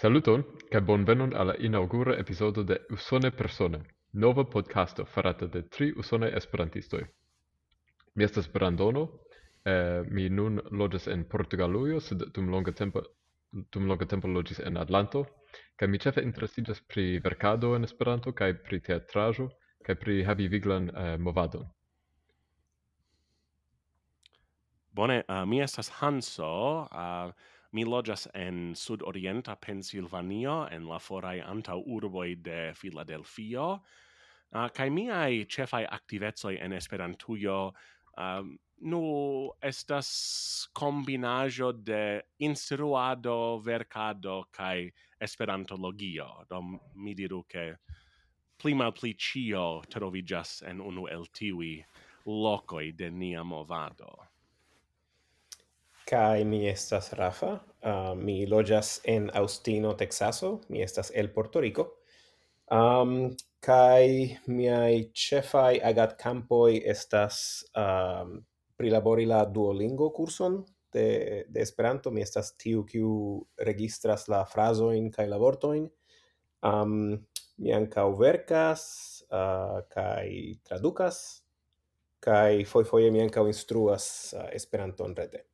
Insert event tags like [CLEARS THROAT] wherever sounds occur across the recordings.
Saluton ca bonvenon al la episodio epizodo de Usone Persone, nova podcasto farata de tri usone esperantistoi. Mi estas Brandono, eh, mi nun loĝas en Portugaluio, sed dum longa tempo dum longa tempo loĝis en Atlanto, kaj mi ĉefe interesiĝas pri vercado en Esperanto kaj pri teatrajo, kaj pri havi viglan eh, movadon. Bone, uh, mi estas Hanso, uh, Mi loĝas en sudorienta Pensilvanio, en la foraj antaŭurboj de Filadelfio, uh, kaj miaj ĉefaj aktivecoj en Esperantujo um, nu estas kombinaĵo de instruado, verkado kaj esperantologio. Do mi diru ke pli malpli ĉio troviĝas en unu el tiuj lokoj de nia movado. Kai mi estas Rafa. Uh, mi lojas en Austino, Texaso. Mi estas el Puerto Rico. Um, kai miai chefai agat campoi estas um, prilabori la Duolingo curson de, de Esperanto. Mi estas tiu kiu registras la frasoin kai la vortoin. Um, mi ancau vercas uh, ah, kai traducas kai foi foje mi ancau instruas uh, Esperanton rete.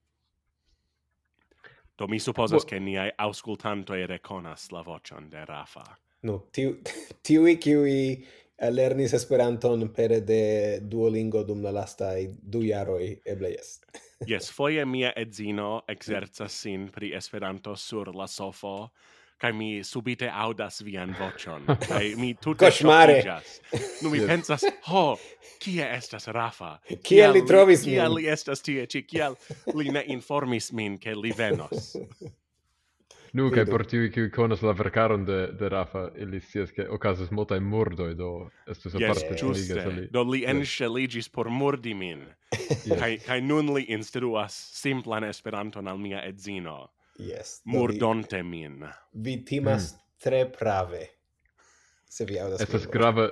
Do mi supposas che niai auscultantoi reconas la vocion de Rafa. No, tiu, [LAUGHS] tiu qui lernis Esperanton per de Duolingo dum la lasta du jaroi, eble yes. yes, [LAUGHS] foie mia edzino exerzas sin pri Esperanto sur la sofo, kai mi subite audas vian vocion [LAUGHS] kai mi tutte shockijas nu mi pensas ho kie estas rafa? Kie li trovis min? kie li estas tie chi kie li ne informis min ke li venos? [LAUGHS] Nu, kai por tiu ki konas la verkaron de de Rafa, ili scias ke okazas multaj murdoj do estas aparte yes, ligas liga. Do li enŝeligis por murdi min. Kai kai nun li instruas simplan Esperanton al mia edzino. Yes. Murdonte vi, min. Vi timas mm. tre prave. Se vi audas. Estas grave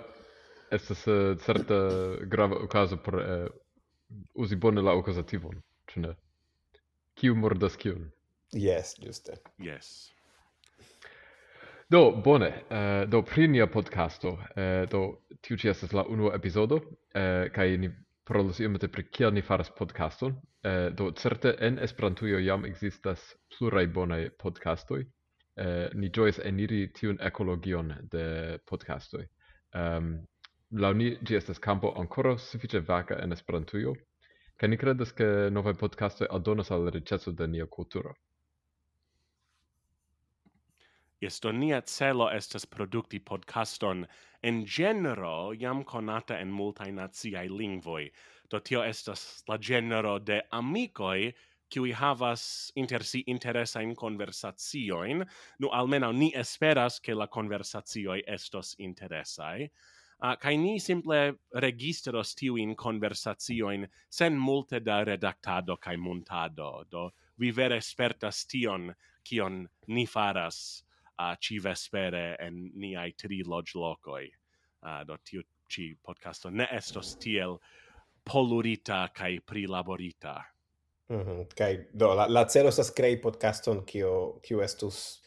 estas uh, certa grave okazo por uh, uzi bone la okazativon, ĉu ne? Kiu mordas kiun? Yes, juste. Yes. Do, bone. Uh, do pri nia podcasto, uh, do tiu ci estas la unua epizodo, uh, kai ni pro la iomete pri kiel ni faras podcaston. Eh, do certe en Esperantujo jam ekzistas pluraj bonaj podcastoj. Eh, ni ĝojas eniri tiun ekologion de podcastoj. Um, laŭ ni ĝi estas kampo ankoraŭ sufiĉe vaka en Esperantujo, kaj ni kredas ke novaj podcastoj aldonas al riĉeco de nia kulturo. Yes, do nia celo estas produkti podcaston en genero jam conata en multaj naciaj lingvoj. Do tio estas la genero de amicoi qui havas inter si interesain conversazioin. Nu, almeno ni esperas che la conversazioi estos interesae. Uh, kai ni simple registros tiuin conversazioin sen multe da redactado kai montado. Do vi vere spertas tion kion ni faras uh, ci vespere en niai tri lodge locoi. Uh, do tiu ci podcasto ne estos tiel polurita kai prilaborita. Mm. Kai do la la celo sa krei podcaston kio kio estus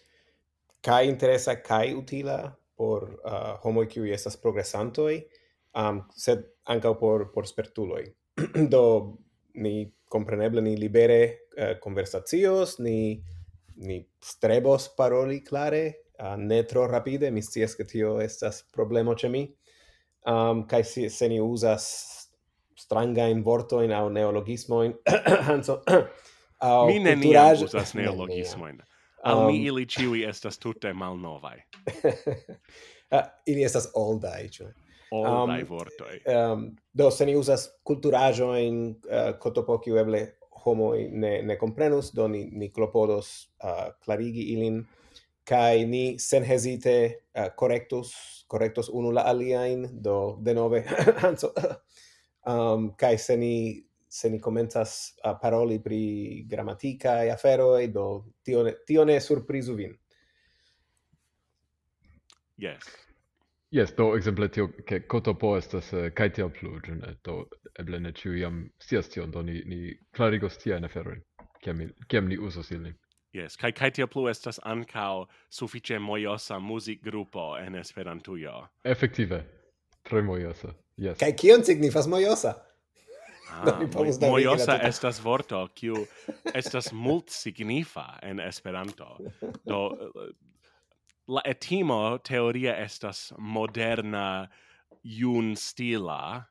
kai interesa kai utila por uh, homo kiu estas progresantoi um, sed ankaŭ por por spertuloj [CLEARS THROAT] do ni kompreneble ni libere eh, uh, conversacios ni mi strebos paroli clare, uh, ne tro rapide, mi scias che tio estas problemo ce mi, um, kai si, se ni usas stranga in vorto in au neologismo in [CLEARS THROAT] anso au [CLEARS THROAT] mi ne ni usas neologismo in al um, mi ili ciui estas tutte malnovae uh, [LAUGHS] ili estas oldai cioè oldai um, vortoi um, do se ni usas culturajo in uh, eh, cotopokiu eble homo ne, ne comprenus, do ni, ni clopodos uh, clarigi ilin, kai ni sen hesite uh, correctus, correctus unu la aliain do denove, [LAUGHS] anso, [LAUGHS] um, kai se ni, se ni comenzas uh, paroli pri grammatica e aferoi, do tio ne, tio ne surprisu vin. Yes. Yes, do exemple tio ke kotopo estas eh, uh, kaj tio plu, ne? Eh, do eble ne ĉiu jam scias tion, do ni ni klarigos tiajn aferojn, kiam kiam ni uzos ilin. Yes, kaj kaj tio plu estas ankaŭ sufiĉe mojosa muzikgrupo en Esperantujo. Efektive, tre mojosa. Yes. Kaj kion signifas mojosa? Ah, [LAUGHS] mo, mojosa estas vorto kiu [LAUGHS] estas multsignifa en Esperanto. Do eh, la etimo teoria estas moderna iun stila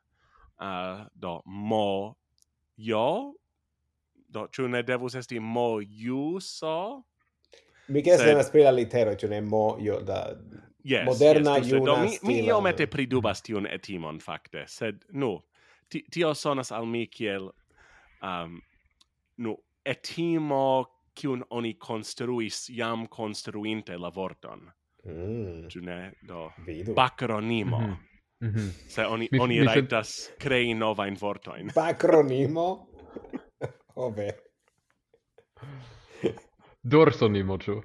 uh, do mo jo? Do ĉu ne devus esti mo ju so? Mi ke se pri la litero ĉu ne mo io da yes, moderna yes, iuna mi, stila mi io mete pridubas tiun etimon fakte. Sed nu tio sonas al mi kiel um, nu etimo kiun oni konstruis jam konstruinte la vorton. Mm. Ne? Do Vidu. bakronimo. Mm -hmm. Mm -hmm. Se oni mi, oni mi raitas sed... crei nova in vortoin. Bakronimo. [LAUGHS] Ove. Dorsonimo ciu.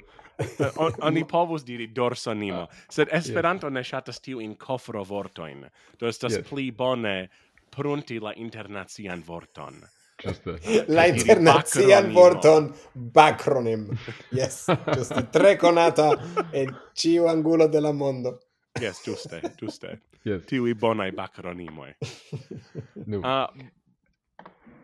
on, oni povus diri dorsonimo, ah. sed Esperanto yes. ne shatas tiu in kofro vortoin. Do estas yes. pli bone prunti la internacian vorton. Juste. [LAUGHS] La internazian vorton backronym. Yes, giuste. Tre conata e ciu angulo della mondo. Yes, giuste, giuste. [LAUGHS] Yes. Tiui bonai bacronimoi. [LAUGHS] Nu. Uh,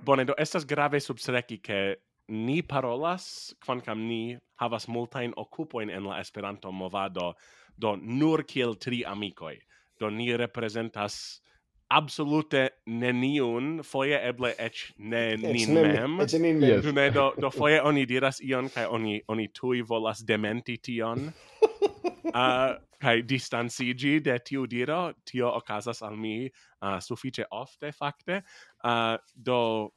bone, do estas grave subsreci che ni parolas, quancam ni havas multain occupoin en la Esperanto movado, do nur kiel tri amicoi. Do ni representas absolute neniun, foie eble ec ne nin mem. Ec nin mem. Yes. Ne, do, do foie oni diras ion, kai oni, oni tui volas dementi tion. uh, [LAUGHS] kai distancigi de tiu diro, tio ocasas al mi ah, uh, suffice ofte, fakte Uh, do,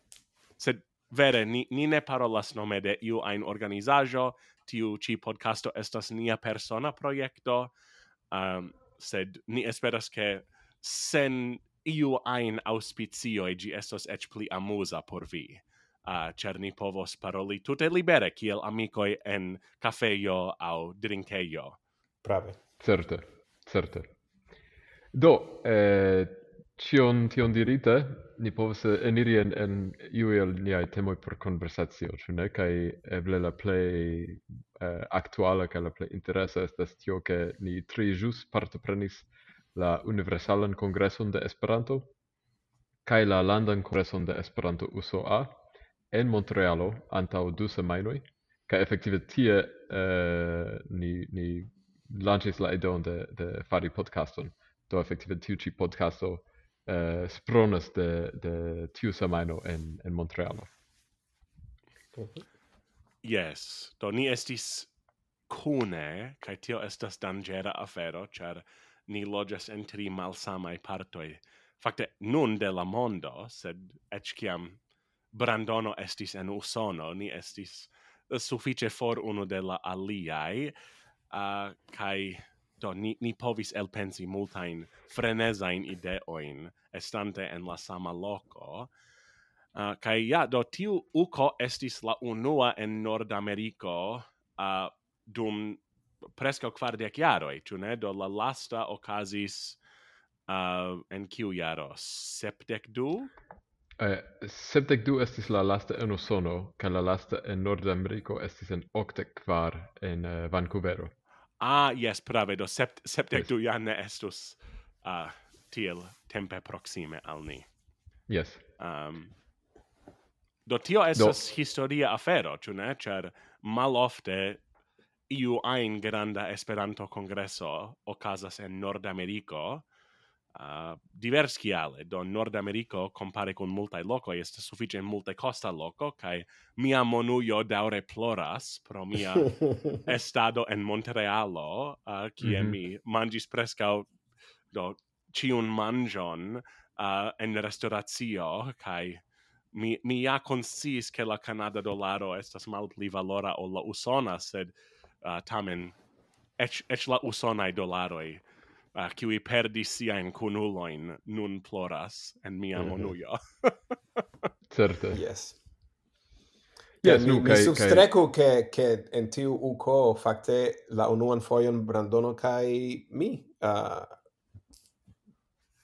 sed vere, ni, ni ne parolas nome de iu ein organizajo, tiu ci podcasto estas nia persona proiecto, um, sed ni esperas ke sen iu ein auspicio e gi estos ec pli amusa por vi. Uh, cer ni povos paroli tute libere kiel amicoi en cafeio au drinkeio. Prave. Certe, certe. Do, eh, cion, tion dirite, ni povos eniri en, en iu el niai temoi por conversatio, ĉu ne? Cai eble la plei eh, actuala, kaj la plei interesa estas tio che ni tri jus partoprenis la Universalan Kongreson de Esperanto kaj la Landan Kongreson de Esperanto USOA en Montrealo antaŭ du semajnoj kaj efektive tie eh, ni ni lanĉis la ideon de de fari podcaston do efektive tiu ĉi podcasto eh, spronas de de tiu semajno en en Montrealo. Yes, do ni estis kune, kai tio estas dangera afero, char ni loĝas en tri malsamai partoi. Fakte, nun de la mondo, sed ecciam Brandono estis en Usono, ni estis eh, suffice for uno de la aliai, uh, kai do ni, ni povis elpensi multain frenezain ideoin estante en la sama loco, uh, kai ja, do tiu uco estis la unua en Nordamerico uh, dum presca quardec iaroi, tu ne? Do la lasta ocasis uh, en ciu iaro? Septec du? Uh, septec du estis la lasta en Usono, ca la lasta en Nord-Americo estis en octec quar en uh, Vancouvero. Ah, yes, prave, do sept, septec yes. du ja ne estus uh, tiel tempe proxime al ni. Yes. Um, do tio estas do. historia afero, ciu ne? Cer malofte iu ein granda Esperanto congresso ocasas en Nord Americo uh, divers kiale do Nord Americo compare con multai loco est suffice multe costa loco kai mia monujo daure ploras pro mia [LAUGHS] estado en Montrealo uh, ki mm -hmm. mi mangis presca do ciun manjon uh, en restauratio kai mi mi ja consis che la Canada dolaro estas malpli valora o la usona sed uh, tamen ech ech la usonai dolaroi uh, qui perdi sia in conuloin nun ploras en mia mm -hmm. monuia [LAUGHS] certe yes yes, nu, mi kai, substreco che, che en tiu uco facte la unuan foion Brandono kai mi uh,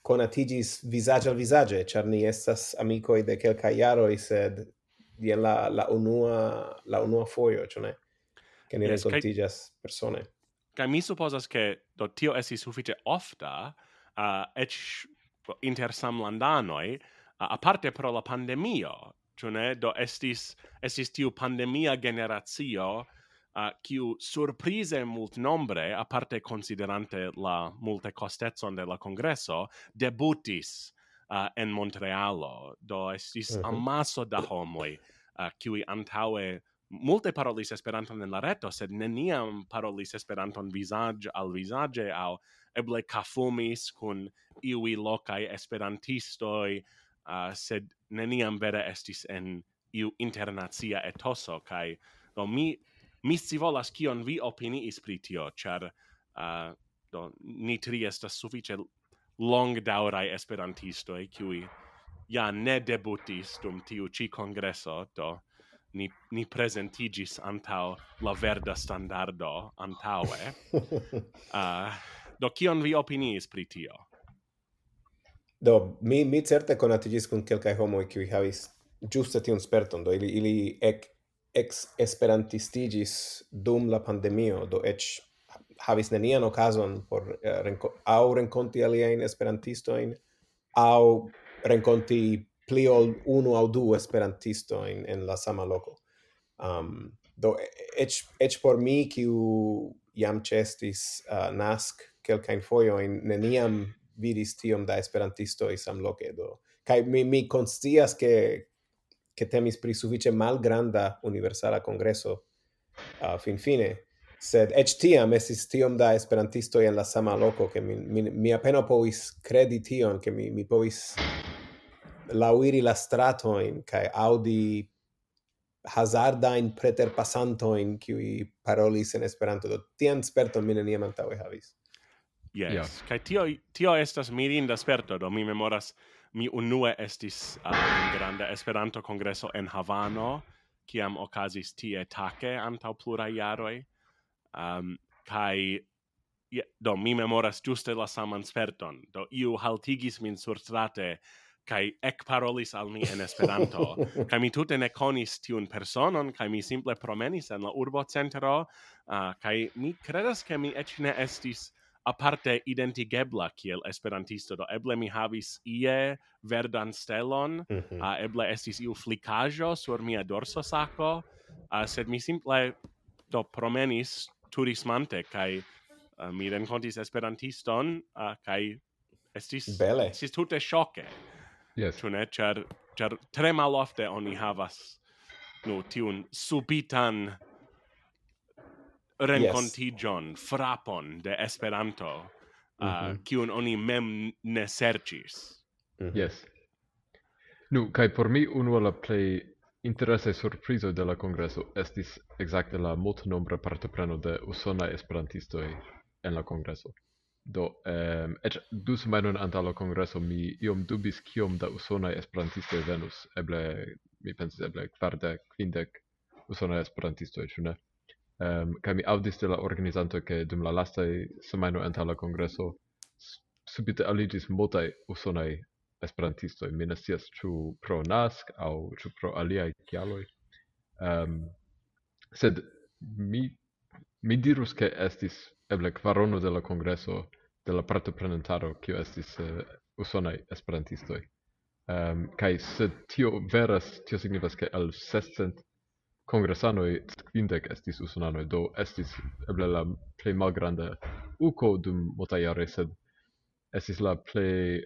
conatigis visage al visage, char ni estas amicoi de quelca iaroi, sed die la, la unua, la unua foio, cio ne? che ni yes, rencontigas persone. Kai mi supposas che do tio essi suffice ofta uh, ec inter samlandanoi uh, a parte pro la pandemio, cioè? Do estis estis tiu pandemia a uh, kiu surprize a parte considerante la multe costezon de la congresso, debutis uh, en Montrealo. Do estis uh -huh. amaso da homoj uh, kiu antaue multe parolis Esperanton en la reto, sed neniam parolis Esperanton visage al visage au eble cafumis kun iui locai esperantistoi, uh, sed neniam vera estis en iu internazia etoso, kai do mi, mi si volas kion vi opiniis pri tio, char uh, do, ni tri estas suffice long daurai esperantistoi, kiui ja ne debutis dum tiu ci congresso, do ni ni presentigis antau la verda standardo antaue. uh, [LAUGHS] ah, do kion vi opinis pri tio? Do, mi, mi certe conatigis kun quelcae homoi qui havis giuste tiun sperton, do ili, ili ek ex esperantistigis dum la pandemio, do ec havis nenian okazon por eh, uh, renco au renconti alien esperantistoin, au renconti pli ol uno au du esperantisto in, en la sama loco. Um, do ec, ec por mi, kiu jam cestis uh, nask kelkajn fojojn, neniam vidis tiom da esperantistoj samloke do. Kai mi, mi constias ke che temis pri sufice malgranda universala congresso uh, fin fine sed ec tiam estis tiom da esperantistoj en la sama loco, ke mi, mi, mi apeno povis credi tion ke mi, mi povis lauiri la stratoin kai audi hazarda in preter passanto in qui parolis en esperanto. Do tian sperto mi neniam antaŭe havis. Yes. Yeah. kai tio tio estas mirinda sperto do mi memoras mi unue estis uh, granda esperanto kongreso en havano kiam okazis tie take antau plura jaroi um, kai do mi memoras ĝuste la saman sperton. Do iu haltigis min surstrate kai ek parolis al mi en Esperanto [LAUGHS] kai mi tute ne konis tiun personon kai mi simple promenis en la urbo centro uh, kai mi credas ke mi ec ne estis aparte identigebla kiel esperantisto do eble mi havis ie verdan stelon mm -hmm. uh, eble estis iu flikajo sur mia dorso sako uh, sed mi simple do promenis turismante kai uh, mi renkontis esperantiston uh, kai estis Bele. estis tute shoke Yes. Ĉu ne? Ĉar ĉar tre malofte oni havas nu tiun subitan rencontigion yes. frapon de Esperanto, mm -hmm. uh, kiun oni mem ne sercis. Mm -hmm. Yes. Nu, kai por mi unu la play interesse surprizo de la congresso estis exacte la multnombra partopreno de usona esperantisto en la congresso. Do, ehm, et du semajnon antaŭ la kongreso mi iom dubis kiom da usonaj esperantistoj venus. Eble mi pensis eble kvardek, kvindek usonaj esperantistoj, ĉu ne? Ehm, kaj mi aŭdis de la organizanto ke dum la lastaj semajno antaŭ la kongreso subite aliĝis multaj usonaj esperantistoj. Mi ne scias ĉu pro nask aŭ ĉu pro aliaj kialoj. Ehm, sed mi mi dirus ke estis eble kvarono de la kongreso de la partoprenantaro kiu estis uh, usonaj esperantistoj. Um, kaj se tio veras tio signifas ke al sescent kongresanoj kvindek estis usonanoj do estis eble la plej malgranda uko dum multajare sed estis la plej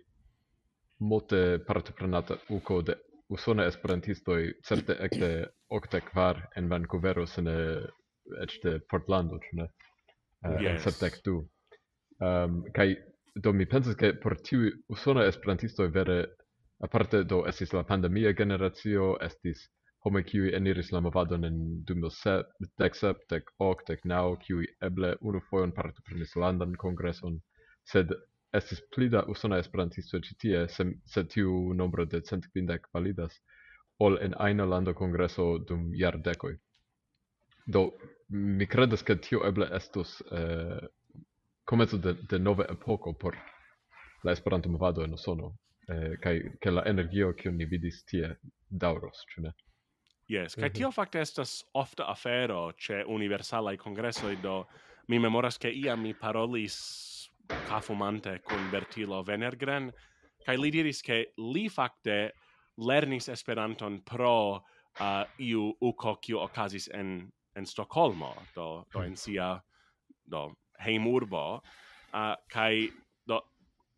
multe partoprenata uko de usona esperantistoj certe ekde okdek kvar en Vancouvero sene ne de Portlando ĉu ne? uh, yes. sepdek du. Um, ehm, kai do mi pensas che por tiu usona esperantisto vere aparte do estis la pandemia generatio, estis homo qui eniris la movadon en 2007 dec sep dec hoc, dec nau, qui eble unu foion partoprenis landan kongreson sed estis pli da usona esperantisto citie, tie se, tiu nombro de cent kvindek validas ol en aina lando congresso dum jardekoj do mi credas che tio eble estus eh, comezo de, de nova epoco por la Esperanto movado en Usono eh, kaj ke la energio kiun ni vidis tie daŭros, ĉu ne? Yes, kaj mm -hmm. tio fakte estas ofta afero ĉe universalaj kongresoj do mi memoras ke iam mi parolis kafumante kun Bertilo Venergren kaj li diris ke li fakte lernis Esperanton pro uh, iu uko kiu okazis en en Stockholm do, do hmm. en sia do, heimurbo, uh, kai do,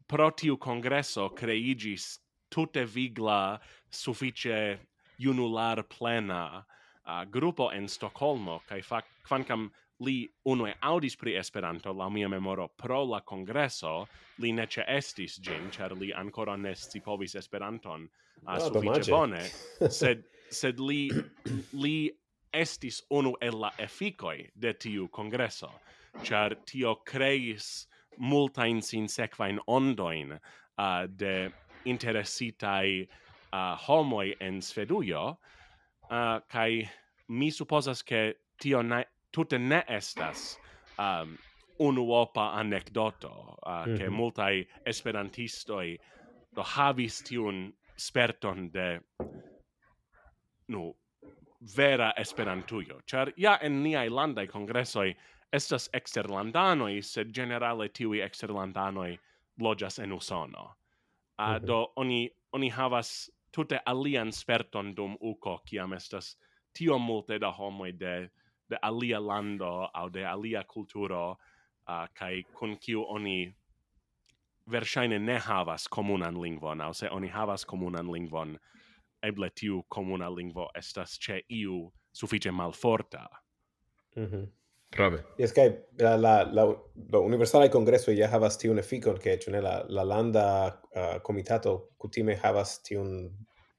pro tiu congresso creigis tutte vigla suffice junular plena uh, gruppo en Stockholmo, kai fa quancam li unue audis pri Esperanto, la mia memoro, pro la congresso, li nece estis gin, char li ancora ne scipovis Esperanton uh, oh, suffice bone, [LAUGHS] sed, sed li, li estis unu el la efficoi de tiu congresso, char tio creis multain sin sequain ondoin uh, de interesitai uh, homoi en Svedujo, uh, kai mi supposas che tio ne, tutte ne estas um, unuopa anecdoto, uh, mm -hmm. che multai esperantistoi do havis tiun sperton de nu vera Esperantujo, char ja en niai landai congressoi estas eksterlandanoj, sed generale tiuj eksterlandanoj loĝas en Usono. Uh, mhm. okay. Do oni oni havas tute alian sperton dum uko kiam estas tio multe da homoj de de alia lando aŭ de alia kulturo uh, kai kun kiu oni verŝajne ne havas komunan lingvon aŭ se oni havas komunan lingvon eble tiu comuna lingvo estas ce iu suffice malforta. Mm -hmm. Prave. Yes, kai la la la la universala congresso ja havas tiun efikon ke ĉu la la landa uh, komitato kutime havas tiun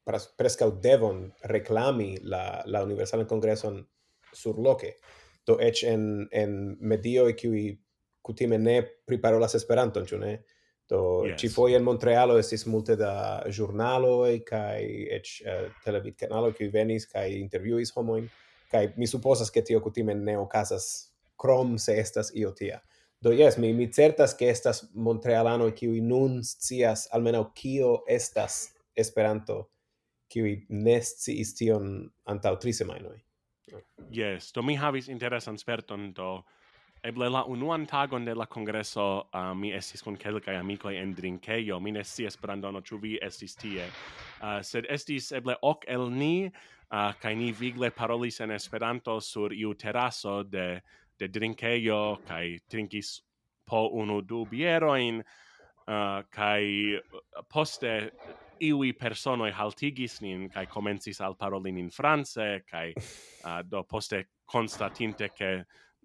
pres, preskaŭ devon reklami la la universalan sur loke. Do eĉ en en medioj kiuj kutime ne priparolas Esperanton, ĉu ne? Do yes. ci foi en Montrealo estis multe da e kai eĉ uh, televidkanaloj che venis kai intervjuis homoin kai mi supposas ke tio kutime ne okazas krom se estas io tia. Do yes mi, mi certas ke estas Montrealano kiuj nun scias almeno kio estas Esperanto che ne sciis tion antaŭ tri semajnoj. Yes, do mi havis interesan sperton do Eble la unuan tagon de la congreso uh, mi estis kun kelkaj amikoj en drinkejo. Mi ne scias Brandono ĉu vi estis tie. Uh, sed estis eble ok el ni uh, kaj ni vigle parolis en Esperanto sur iu teraso de de drinkejo kaj trinkis po unu du bieroin uh, kaj poste iui personoi haltigis nin kai comencis al parolin in france kai uh, do poste constatinte che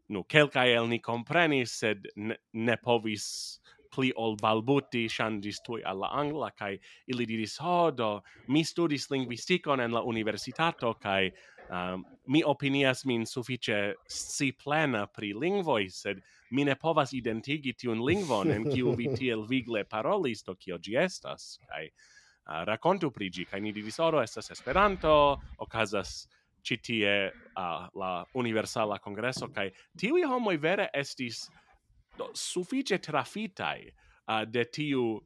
nu kelkai el ni comprenis sed ne, ne povis pli ol balbuti shangis tui alla angla kai ili diris ho do mi studis linguistikon en la universitato kai um, mi opinias min suffice si plena pri lingvoi sed mi ne povas identigi tiun lingvon en kiu vi [LAUGHS] tiel vigle parolis do kio gi estas. Kai uh, rakontu pri gi kai ni diris oro estas esperanto okazas citie uh, la universala congresso kai tiui homoi vere estis do, suffice trafitai uh, de tiu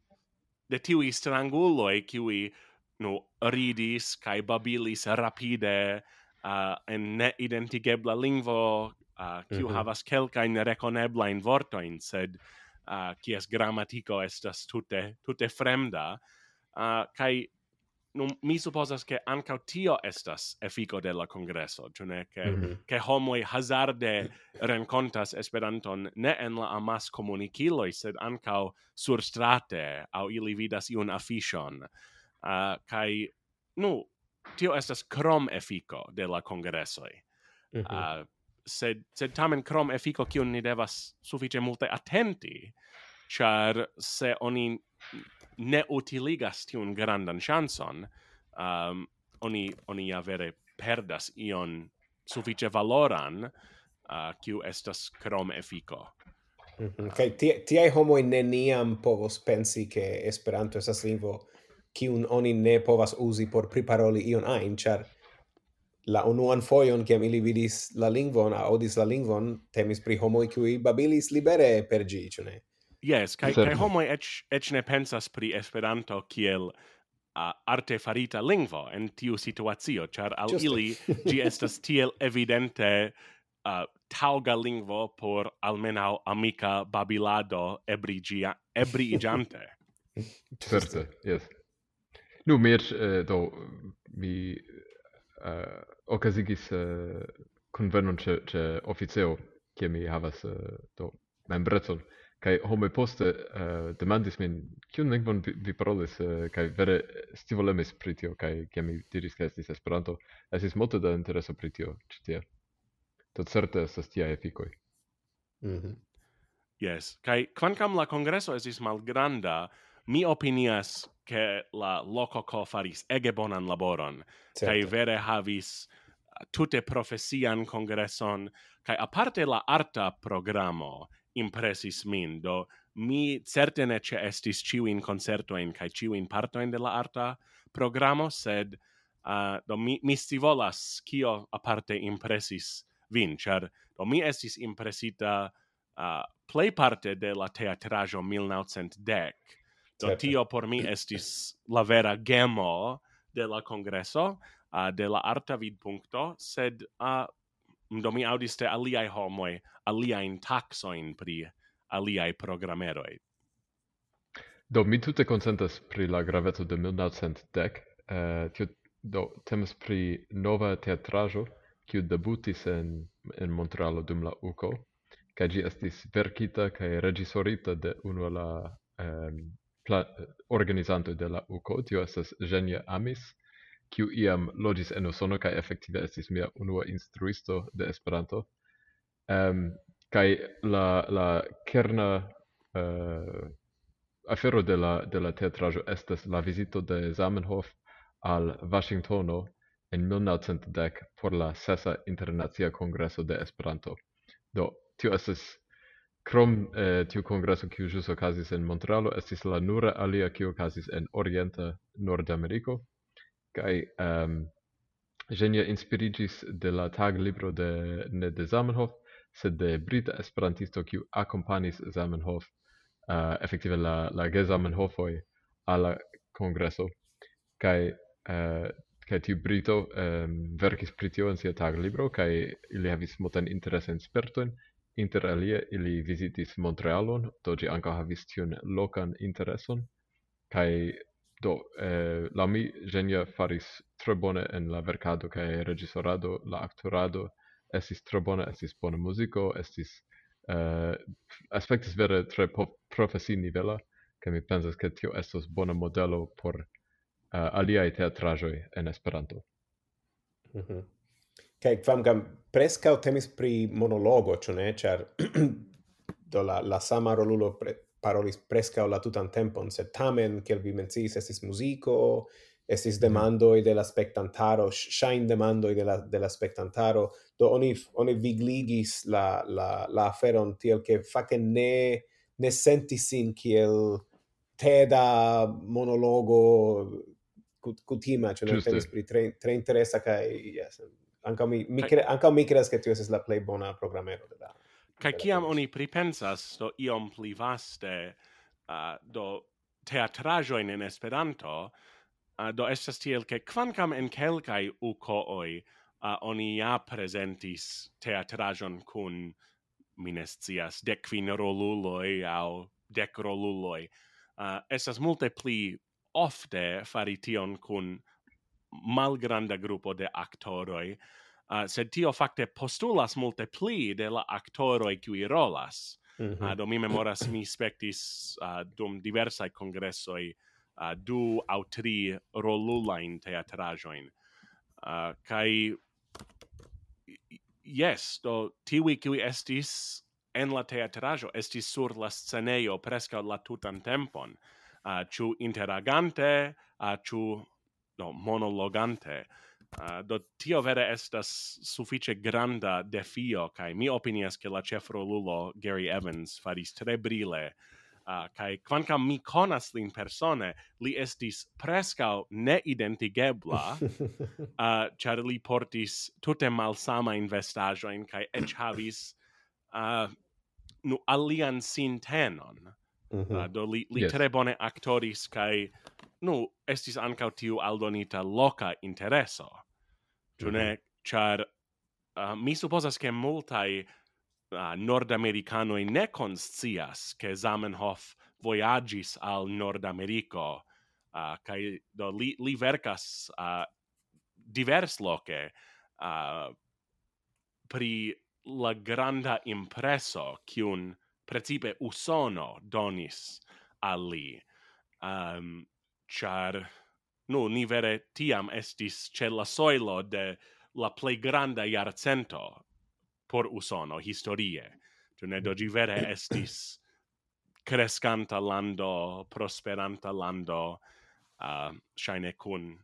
de tiui stranguloi kiui no ridis kai babilis rapide uh, en ne identigebla lingvo uh, kiu mm -hmm. havas kelkajn rekoneblajn vortoin sed uh, kies grammatico estas tute tute fremda uh, kai non mi supposas che anche tio estas effico della congresso, tu ne che mm -hmm. che homoi hazarde [LAUGHS] rencontas esperanton ne en la amas comunicilo sed anche sur strate au ili vidas iun affichon. Uh, ah, kai nu tio estas krom effico de la congresso Mm -hmm. uh, ah, sed sed tamen krom effico kiun ni devas sufiĉe multe atenti, char se oni ne utiligas tiun grandan chanson, um, ehm, oni, oni ja vere perdas ion suffice valoran, uh, kiu estas krom efiko. Mm -hmm. Kaj uh, tiaj tia homoj neniam povos pensi, ke Esperanto estas lingvo kiun oni ne povas uzi por priparoli ion ajn, ĉar la unuan foion kiam ili vidis la lingvon, aŭdis la lingvon, temis pri homoi kiuj babilis libere per gi, ne? Yes, kai kai homo ec ec ne pensas pri Esperanto kiel uh, arte farita lingvo en tiu situacio, char al Just ili [LAUGHS] gi estas tiel evidente uh, tauga lingvo por almenau amica babilado ebrigia ebrigiante. [LAUGHS] Certe, yes. Nu, mir, uh, eh, do, mi eh, uh, occasigis uh, eh, convenon ce, ce officeo, che mi havas, uh, do, membrezon, kai homo poste uh, demandis min kiun lingvon vi, vi parolis? Uh, kai vere stivolemis pri tio kai kiam mi diris ke estis Esperanto. Estis multe da intereso pri tio ĉi tie. Certe estas tia efikoj. Mm -hmm. yes. Kai quancam la congresso esis malgranda mi opinias ke la lokoko faris ege bonan laboron. Certe. kai vere havis eh, tute profesian congresson, kai aparte la arta programo impressis min do mi certe ne ce estis ciu in concerto in kai ciu in parto in de la arta programo sed uh, do mi mi volas kio aparte impressis vin char do mi estis impresita uh, play parte de la teatrajo 1910 do Certe. tio por mi estis la vera gemo de la congresso uh, de la arta vidpunkto sed uh, do mi audis te aliai homoi, aliain taxoin pri aliai programeroi. Do, mi tute consentas pri la graveto de 1910. Uh, tio, do, temas pri nova teatrajo, kiu debutis en, en Montralo dum la UCO, kaj gi estis verkita kaj regisorita de unu la um, organizanto de la UCO, tio estas Genia Amis, kiu iam loĝis en Usono kaj efektive estis mia unua instruisto de Esperanto. Ehm um, kaj la la kerna uh, afero de la de la teatraĵo estas la vizito de Zamenhof al Washingtono en 1910 por la sesa internacia kongreso de Esperanto. Do tio estas Krom eh, tiu kongreso kiu ĵus okazis en Montralo estis la nura alia kiu okazis en Orienta Nordameriko kai ehm, um, genia inspirigis de la tag libro de ne de Zamenhof sed de brita esperantisto kiu akompanis Zamenhof uh, efektive la la gezamenhofoj alla kongreso. Kai uh, kai tiu brito um, verkis pri tio en sia taglibro kai ili havis multan interesan spertojn inter alie ili vizitis Montrealon do ĝi ankaŭ havis tiun lokan intereson. Kai Do, eh, la mi Genia faris tre bone en la verkado kaj regisorado, la aktorado estis tre bone, estis bona muziko, estis eh, aspektis vere tre profesi nivela, kaj mi pensas ke tio estos bona modelo por uh, aliaj teatraĵoj en Esperanto. Mm -hmm. Kaj kvankam preskaŭ temis pri monologo, ĉu ne? Ĉar [CLEARS THROAT] do la, la sama rolulo pre, parolis presca la tutan tempon, sed tamen, kiel vi menciis, estis musico, estis mhm. demandoi de la spectantaro, shain demandoi de la, de la spectantaro, do oni, oni vigligis la, la, la aferon tiel che face ne, ne sentis sin kiel teda monologo cutima, cioè non tenis pri tre, tre interesa, cae, yes, anca mi, mi, cre, anca mi creas che tu eses la plei bona programero de la Kaj kiam oni pripensas do iom pli vaste uh, do teatrajo in Esperanto, uh, do estas tiel ke kvankam en kelkaj ucooi uh, oni ja presentis teatrajon kun minestias de quin roluloi au dec roluloi, uh, estas multe pli ofte farition kun malgranda grupo de aktoroi uh, sed tio fakte postulas multe pli de la aktoroj kiuj rolas. Mm -hmm. uh, do mi memoras mi spektis uh, ah, dum diversaj kongresoj uh, du aŭ tri rolulajn teatraĵojn. Uh, kaj yes, do tiwi kiuj estis en la teatraĵo estis sur la scenejo preskaŭ la tutan tempon, uh, ĉu interagante, uh, ĉu no, monologante. Uh, do tio vere estas sufiĉe granda defio kaj mi opinias ke la ĉefrolulo Gary Evans faris tre brile ah, uh, kai quancam mi conas lin persone, li estis prescau ne identigebla, uh, [LAUGHS] ah, char li portis tutte malsama in kai ec havis uh, nu alian sintenon. Mm -hmm. uh, do li, li yes. tre bone actoris, kai nu, estis ancau tiu aldonita loca intereso. Ĉu mm -hmm. char, uh, ah, mi supposas che multai uh, ah, nordamericanoi ne conscias che Zamenhof voyagis al Nordamerico uh, ah, kai do li, li verkas uh, divers loce uh, pri la granda impreso kiun precipe usono donis al li um, char nu ni vere tiam estis ce la soilo de la plei granda iarcento por usono historie. Tu ne? Dogi vere estis crescanta lando prosperanta lando uh, shine kun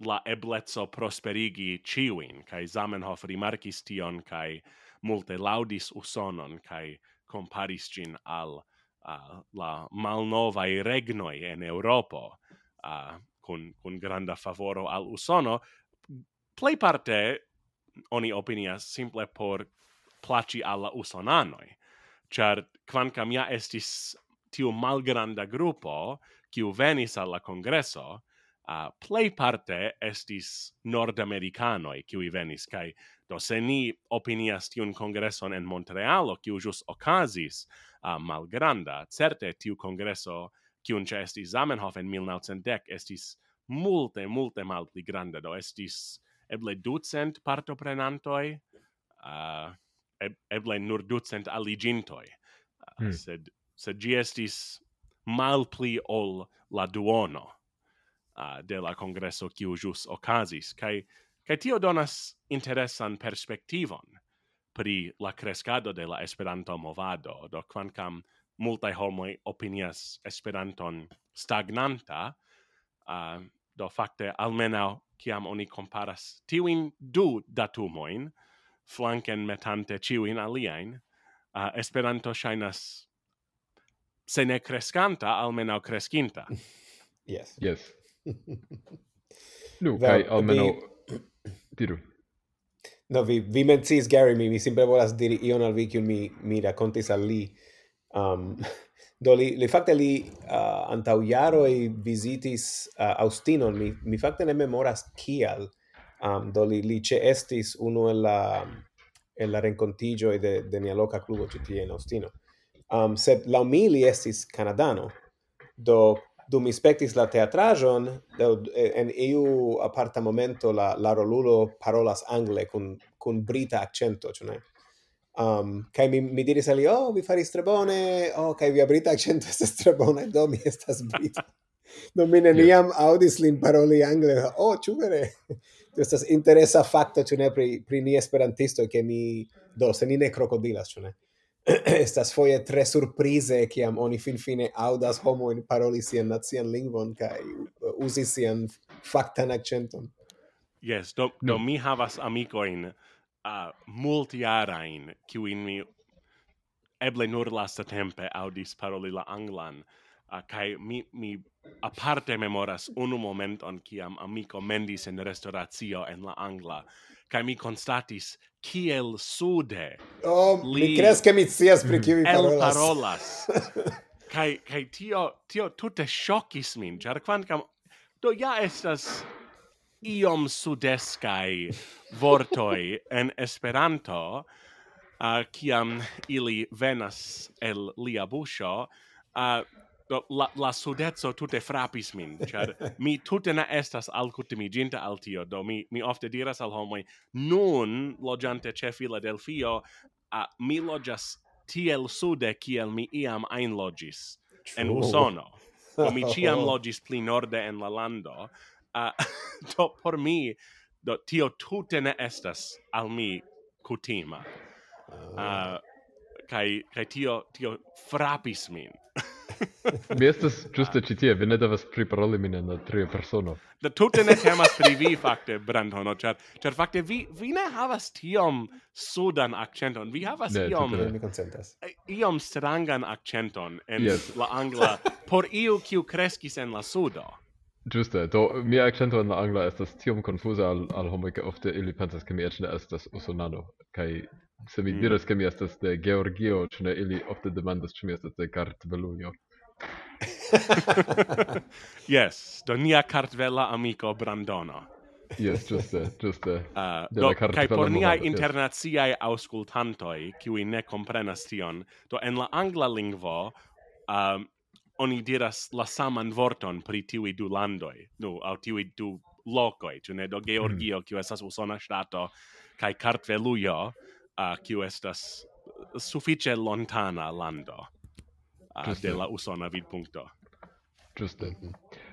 la eblezzo prosperigi ciuin, cae Zamenhof rimarcis tion, cae multe laudis usonon, cae comparis gin al uh, la malnovae regnoi en Europo, uh, con, con granda favoro al usono, plei parte oni opinias simple por placi alla usonanoi, char quancam ja estis tiu malgranda gruppo, kiu venis alla congresso, uh, plei parte estis nordamericanoi qui venis, kai Do se ni opinias tiun congresson en Montrealo, kiu jus okazis uh, malgranda, certe tiu congresso, kiun ce estis Zamenhof en 1910, estis multe, multe mal pli granda, do estis eble ducent partoprenantoi, uh, eble nur ducent aligintoi, uh, hmm. sed, sed gi estis mal pli ol la duono uh, de la congresso kiu jus okazis, kai Kaj tio donas interesan perspektivon pri la crescado de la Esperanto movado, do quancam multae homoi opinias Esperanton stagnanta, uh, do facte almenau ciam oni comparas tiuin du datumoin, flanken metante ciuin alien, uh, Esperanto shainas se ne crescanta, almenau crescinta. [LAUGHS] yes. Yes. [LAUGHS] nu, kai almenau... The... Diru. No, vi, vi mencis Gary, mi, mi simple volas diri ion al vi, kiun mi, mi racontis al li. Um, [LAUGHS] do li, li fakte li uh, antaŭ e visitis uh, Austinon, mi, mi fakte ne memoras kial, um, do li, li ce estis uno el la, el la rencontigioi de, de mia loca clubo citie in Austino. Um, sed lau mi li estis Canadano, do dum mi spectis la teatrajon en iu aparta momento la la rolulo parolas angle kun kun brita accento cioè um kai mi mi diris ali oh vi faris tre bone. Oh kai via brita accento [LAUGHS] estas tre bone do mi estas brita. [LAUGHS] No mi neniam yeah. audis lin paroli angle. Oh ĉu vere? [LAUGHS] Tio estas interesa facto cioè pri pri ni esperantisto che mi do se ni ne crocodilas cioè [CLEARS THROAT] estas foje tre surprize kiam oni finfine audas homo in paroli sian nacian lingvon kaj uzi sian faktan akcenton. Yes, do, do no. mi havas amicoin uh, multiarain, kiuin mi eble nur lasta tempe audis paroli la anglan, uh, kai mi, mi aparte memoras unu momenton kiam amico mendis en restauratio en la angla, kai mi constatis kiel sude oh, li mi crees che mi sias pri kiu parolas. parolas. [LAUGHS] Kai kai tio tio tutte shockis min char quancam do ja estas iom sudeskai vortoi en esperanto uh, kiam ili venas el lia a uh, do, la, la sudezzo tutte frapis min, char [LAUGHS] mi tutte na estas alcutimiginta al tio, do mi, mi ofte diras al homoi, nun, logiante ce Filadelfio, a, mi logias tiel sude kiel mi iam ein logis, True. en Usono. Do mi ciam logis [LAUGHS] pli norde en la lando, a, [LAUGHS] do por mi, do tio tutte ne estas al mi cutima. Uh, ah. kai kai tio tio frapis min Mi estas ĝuste ĉi tie, vi ne devas priparoli min en la tria persono. Do tute ne temas pri vi fakte, Brandono, ĉar ĉar fakte vi vi ne havas tiom sudan akcenton. Vi havas ne, iom mi konsentas. Eh, iom strangan akcenton en yes. la angla por iu kiu kreskis en la sudo. Juste, do mia accento en la angla estas tiom confusa al, al homoj ke ofte ili pensas ke mi eĉ ne estas usonano kaj se mi mm. diras ke mi estas de Georgio, ĉu ne ili ofte demandas ĉu mi estas de Kartvelujo. [LAUGHS] yes, do nia cartvela amico Brandono. Yes, giuste, giuste. Uh, uh do, cae por niai internaziai yes. auscultantoi, qui ne comprenas tion, do en la angla lingvo um, oni diras la saman vorton pri tiui du landoi, nu, au tiui du locoi, cune do Georgio, mm. kiu estas usona stato, cae Cartvelujo, uh, kiu estas suffice lontana lando. Ah, de la usona vidpunkto. Giusto.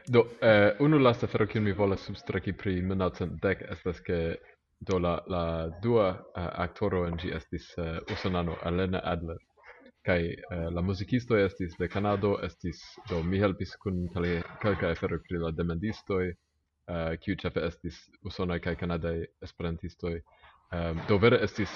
Do, eh, unu lasta fero kiun mi volas substraki pri Minacent Dek estas ke do la, la dua uh, aktoro en ĝi estis uh, usonano Elena Adler kaj uh, la musicisto estis de Kanado estis do mi helpis kun kelkaj aferoj pri la demandistoj uh, kiu ĉefe estis usonaj kaj kanadaj esperantistoj um, do vere estis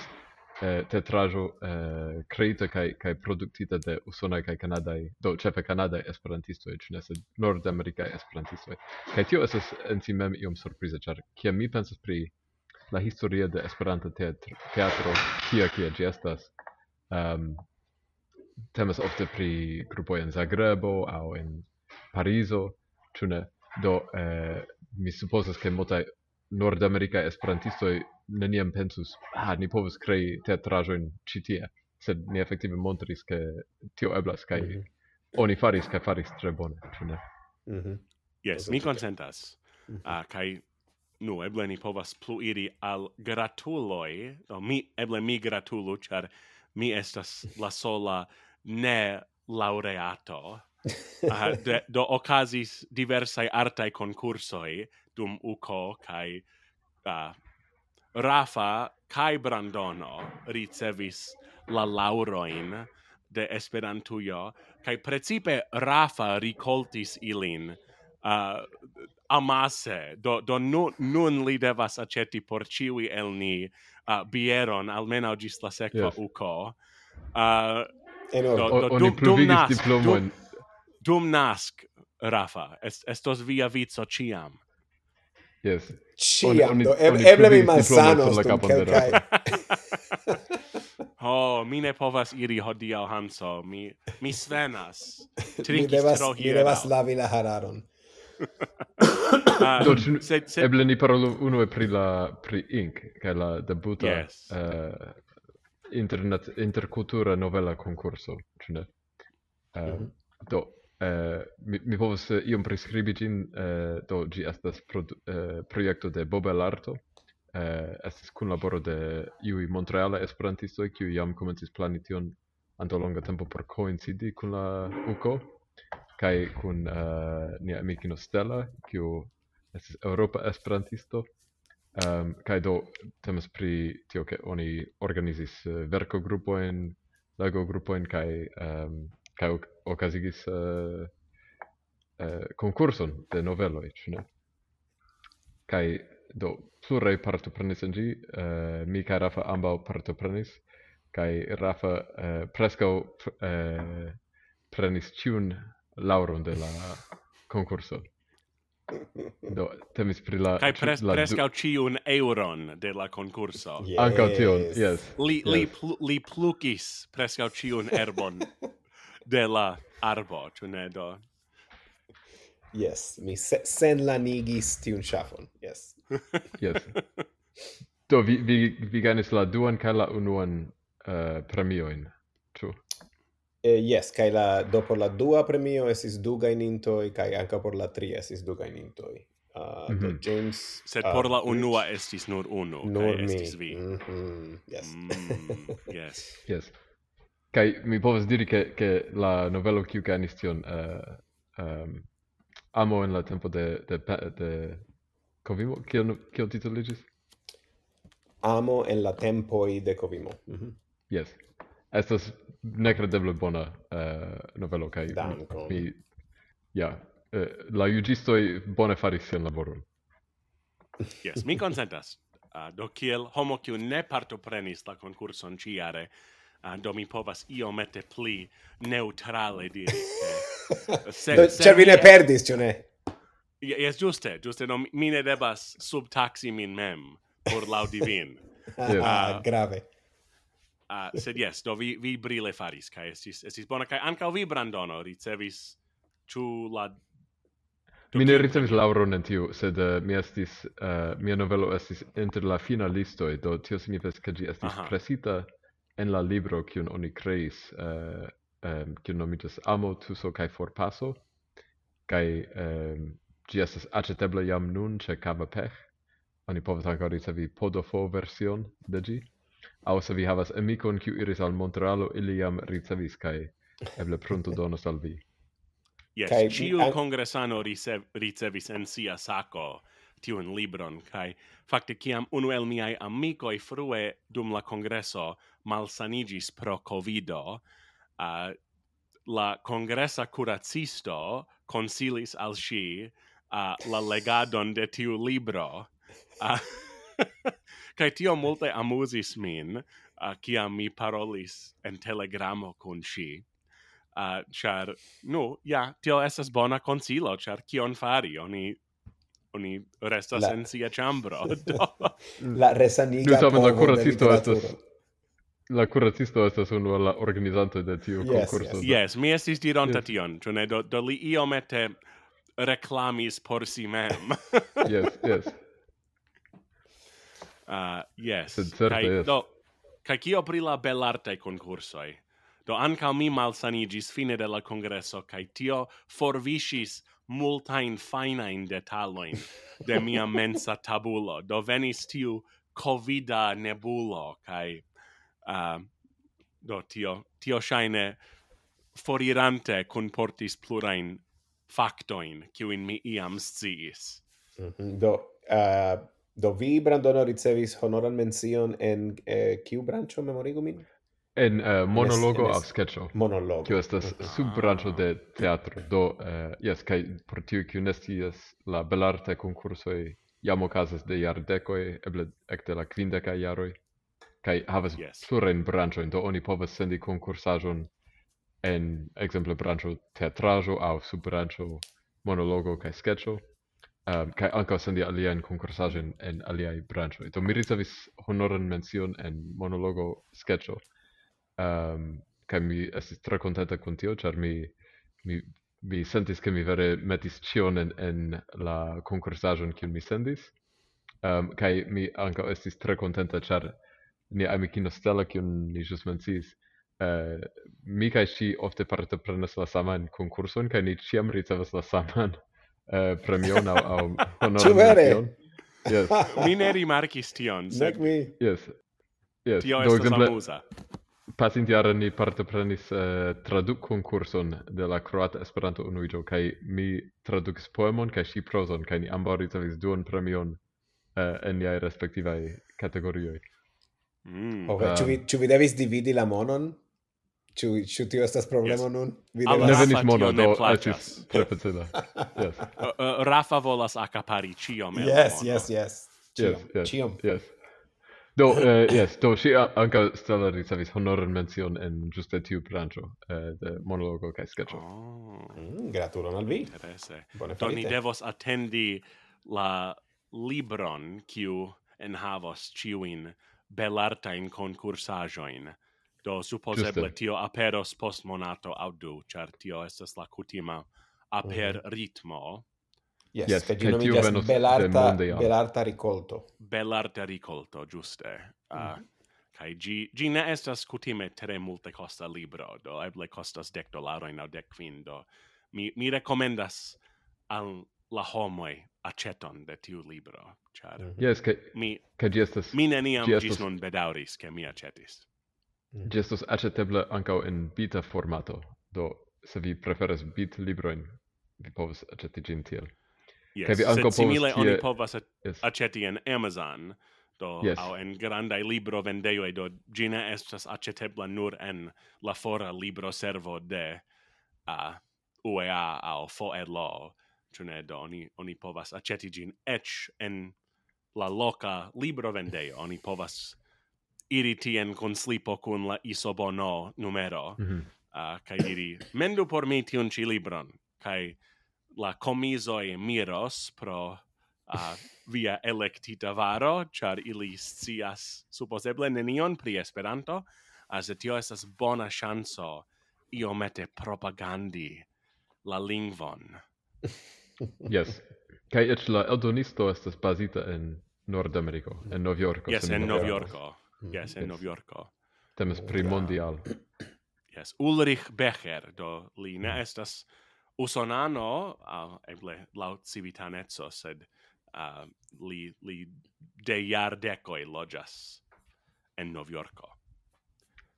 eh, teatraĵo eh, kreita kaj kaj produktita de usonaj kaj kanadaj do ĉefe kanadaj esperantistoj ĉu ne sed nordamerikaj esperantistoj. Kaj tio estas en si mem iom surpriza ĉar kiam mi pensas pri la historio de Esperanta teatro teatro kia kia ĝi estas um, temas ofte pri grupoj en Zagrebo aŭ en Parizo ĉu ne? Do eh, mi supozas ke multaj nordamerika esperantistoj neniam pensus ah ni povus krei teatraĵojn ĉi tie sed ni efektive montris ke tio eblas kaj mm -hmm. oni faris kaj faris tre bone ĉu ne mm -hmm. yes mi konsentas a -hmm. uh, kaj nu eble ni povas plu iri al gratuloj no, mi eble mi gratulu ĉar mi estas la sola ne laureato uh, [LAUGHS] ah, de, do okazis diversai artai concursoi dum uco kai uh, Rafa kai Brandono ricevis la lauroin de Esperantujo kai precipe Rafa ricoltis ilin uh, amase. Do do nu, nun li devas aceti por ciui el ni uh, bieron almeno gis la sekva yes. uco. Uh, do, do, do, dum, dum nas, dum, dum nasc Rafa. Est, estos via vizo ciam. Yes. Ciam, oni, do, eble, eble mi malsanos dum kelkaj. [LAUGHS] Ho, mi ne povas iri hodiaŭ, Hanso. Mi, mi svenas. mi devas, tro mi devas lavi la hararon. uh, [LAUGHS] Do, sed, sed... Eble ni parolu unue pri la pri Ink, kaj la debuta yes. uh, internet interkultura novela konkurso, ĉu ne? Uh, mm -hmm. Do, Uh, mi, mi povus uh, eh, iom priskribi ĝin, uh, do ĝi estas produ, uh, projekto de Bobelarto, Elarto, uh, estis kunlaboro de iuj Montreala esperantistoj, kiuj jam komencis plani tion antaŭ longa tempo por koincidi kun la UCO, kaj kun uh, nia amikino Stella, kiu estis Europa esperantisto. Um, kaj do temas pri tio, ke oni organizis uh, verkogrupojn, legogrupojn kaj um, kaj okazigis uh, eh, uh, eh, konkurson de noveloj, ĉu ne? Kaj do pluraj partoprenis en ĝi, uh, mi kaj Rafa ambaŭ partoprenis kaj Rafa uh, preskaŭ uh, prenis ĉiun lauron de la concurso. Do, temis pri la... Kai pres, la prescau ciun euron de la concurso. Yes. Anca tion, yes. Li, yes. li, pl, li plucis prescau ciun erbon. [LAUGHS] de la arbo, ĉu ne do? Yes, mi se sen lanigis tiun ŝafon. Yes. [LAUGHS] yes. [LAUGHS] Do vi vi vi gajnis la duan kaj la unuan uh, premiojn, ĉu? Eh, yes, kai la do por la dua premio esis du gajnintoj kaj ankaŭ por la tria esis du gajnintoj. Uh, mm -hmm. James sed uh, por la unua estis nur unu nur estis vi. Mm -hmm. Yes. Mm, yes. yes. Kai mi povas diri che che la novelo kiu ganis tion uh, um, amo en la tempo de de de Covimo kio kio titoliĝis Amo en la tempo de Covimo. Mm -hmm. Yes. Estas nekredeble bona uh, novelo kaj mi ja yeah, uh, la juĝistoj bone faris sian laboron. Yes, mi consentas. Uh, ah, do kiel homo kiu ne partoprenis la concurson ciare, uh, do mi povas iomete pli neutrale diri. [LAUGHS] Eh, se, do, se vi ne perdis, ĉu ne? Yes, giuste, giuste, no, mi ne debas subtaxi min mem por laudi vin. [LAUGHS] ah, uh, grave. Uh, sed yes, do vi, vi brile faris, kai estis, estis bona, kai anca vi, Brandono, ricevis ciu la... Mi ne ricevis lauron en tiu, sed uh, mi estis, uh, mia novelo estis inter la fina listoi, do tio signifes, che gi estis Aha. presita en la libro kiun oni creis uh, eh, um, kiun nomitas Amo, Tuso kai Forpaso kai um, ĝi estas aĉetebla jam nun ĉe Pech, Oni povas ankaŭ ricevi podofo version de ĝi. Aŭ se vi havas amikon kiu iris al Montrealo, ili jam ricevis kai eble pronto donos al vi. Yes, ciu an... congresano ricev, ricevis en sia sacco tiun libron kai fakte kiam unu el miaj amikoj frue dum la kongreso malsanigis pro covido uh, la congressa curacisto consilis al a uh, la legadon de tiu libro uh, [LAUGHS] kai tio multe amusis min uh, kiam mi parolis en telegramo con ŝi uh, char nu ja tio estas bona consilo char kion fari? Oni oni restas la... en sia chambro. [LAUGHS] Do. la resaniga Nu tamen la curacisto estas la curacisto estas unu la organizanto de tiu yes, concurso. Yes, yes mi estis dironta yes. tion, ĉu ne do, do li iomete reklamis por si mem. [LAUGHS] yes, yes. Ah, uh, yes. Sed certe, yes. Do, kai kio pri la belarte concursoi? Do anca mi malsanigis fine de la congresso, cae tio forvisis multain fainain detaloin de mia [LAUGHS] mensa tabulo. Do venis tiu covida nebulo, cae uh, do tio, tio shaine forirante comportis plurain factoin, kiuin mi iam sciis. Mm -hmm. Do, uh, do vi, Brandono, ricevis honoran mencion en eh, kiu brancho, memorigu min? en uh, monologo aŭ sketcho. Monologo. Kio estas ah. subbranĉo de teatro. Do eh, uh, yes kaj por tiu kiu ne scias la belartaj konkursoj jam okazas de jardekoj, eble ekde la kvindekaj jaroj kaj havas yes. plurajn branĉojn, do oni povas sendi konkursaĵon en ekzemple branĉo teatraĵo aŭ subbranĉo monologo kaj sketcho. Um, kaj ankaŭ sendi aliajn konkursaĵojn en aliaj branĉoj. Do mi ricevis honoran mencion en monologo sketcho um, kaj mi estis tre kontenta kun tio, ĉar mi, mi, mi sentis, ke mi vere metis ĉion en, en la konkursaĵon, kiun mi sendis. Um, kaj mi ankaŭ estis tre kontenta, ĉar nia amikino Stella, kiun ni ĵus menciis, uh, mi kaj ŝi ofte partoprenas la saman konkurson, kaj ni ĉiam ricevas la saman uh, premion aŭ, aŭ [LAUGHS] honoron. Yes. mi ne rimarkis tion, sed... Yes. Yes. Tio estas amusa pasintjare ni partoprenis eh, uh, traduk konkurson de la Kroata Esperanto Unuiĝo kaj mi tradukis poemon kaj ŝi prozon kaj ni ambaŭ ricevis duan premion uh, en niaj respektivaj kategorioj. Mm. Okay. Um, ĉu vi ĉu vi devis dividi la monon? Ĉu ĉu tio estas problemo yes. nun? Vi devas... Ne venis mono, do estis tre facila. [LAUGHS] Yes. Eh, Rafa volas akapari ĉiom. Yes, yes, yes. Ciom, yes, yes, ciom. yes. Do, uh, yes, do, si anca Stella ricevis honoran mencion en giuste tiu brancio uh, eh, de monologo cae sketcho. Oh. Mm, gratulon al vi. Interesse. Bone do, ni devos attendi la libron kiu enhavos ciuin belartain concursajoin. Do, supposeble, tio aperos post monato au du, char tio estas la cutima mhm. aper mm -hmm. ritmo Yes, yes che tiu nomigas venos Belarta, de Belarta Ricolto. Belarta Ricolto, giuste. Uh, mm -hmm. Kai gi, gi ne estas kutime tre multe costa libro, do eble costas dec dolaroin au dec quin, do mi, mi recomendas al la homoi aceton de tiu libro, char mm -hmm. yes, ca, mi, ca gi estas, mi neniam gi estes... gis nun bedauris ke mi acetis. Mm. Mm-hmm. Gi estos acetebla ancau in bita formato, do se vi preferas bit libroin, vi povas aceti gin tiel. Yes, kaj vi ankaŭ simile tie... oni povas yes. en Amazon do yes. au en grandaj libro vendejoj do gina ne estas acetebla nur en la fora libro servo de uh, UEA au FOELO ĉu ne do oni oni povas aĉeti gin eĉ en la loca libro vendejo oni povas iri tien kun slipo kun la isobono numero mm -hmm. uh, kai diri mendu por mi tiun ĉi libron kai la comisoi miros pro uh, via electita varo, char ili scias supposeble nenion pri Esperanto, as tio estas bona chanso iomete propagandi la lingvon. [LAUGHS] yes. Kai et la eldonisto estas bazita en Nordameriko, en Novjorko. Yes, en Novjorko. Yes, en Novjorko. Temas pri mondial. Yes, Ulrich Becher, do li ne mm. estas usonano uh, eble laut civitanezzo sed uh, li li de jardecoj loĝas en Novjorko.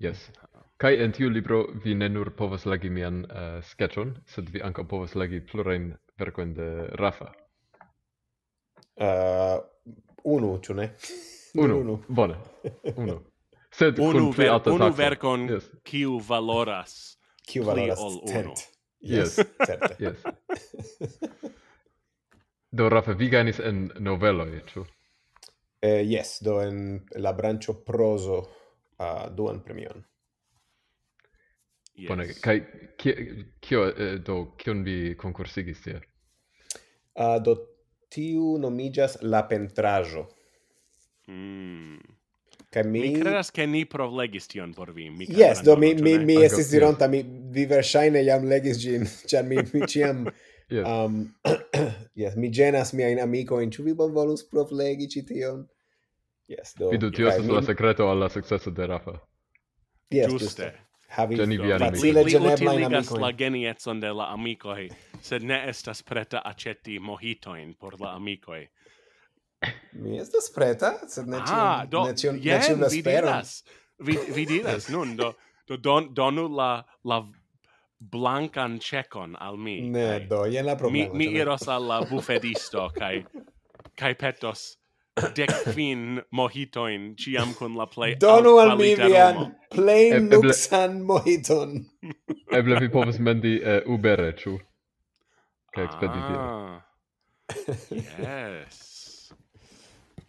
Yes. Ah. kai en tiu libro vi ne nur povas legi mian uh, sketchon, sed vi ankaŭ povas legi plurajn verkojn de Rafa. Uh, unu, ĉu ne? Unu. unu. Bone. Unu. Sed unu, ver, unu verkon yes. kiu valoras kiu valoras ol unu. Yes, certe. Yes. do, Rafa, vi gainis en noveloi, ĉu? Eh, yes, do en la proso a uh, duan premion. Yes. Bonege. kai kio, eh, do, kion vi konkursigis tie? Uh, do, tiu nomijas La pentrajo. Mm kai mi Mi credas ke ni provlegis tion por vi. Mi Yes, do mi mi mi estis dironta mi vi verŝajne jam legis ĝin, [LAUGHS] ĉar mi mi ĉiam yes. um [CLEARS THROAT] yes, mi ĝenas miajn amikojn, ĉu vi bonvolus provlegi ĉi tion? Yes, do. Vidu, tio estas la sekreto al la sukceso de Rafa. Yes, Juste. Havi facile ĝeneblajn amikojn. Li utiligas la geniecon de la amikoj, sed ne estas preta aĉeti mojitojn por la amikoj. Mi estas preta, sed ne ah, ah, do, ne ĉiu ne ĉiu la spero. Vi vi diras nun do do don, donu la la blancan checon al mi. Ne, kai, do jen la problemo. Mi, mi iros al la bufedisto kai, kai petos dec fin mojitoin ciam con la play Donu al mi vian plain e, luxan mojiton. [LAUGHS] Eble vi povas mendi uh, Ubere, ĉu? Kaj ekspeditio. Ah, yes.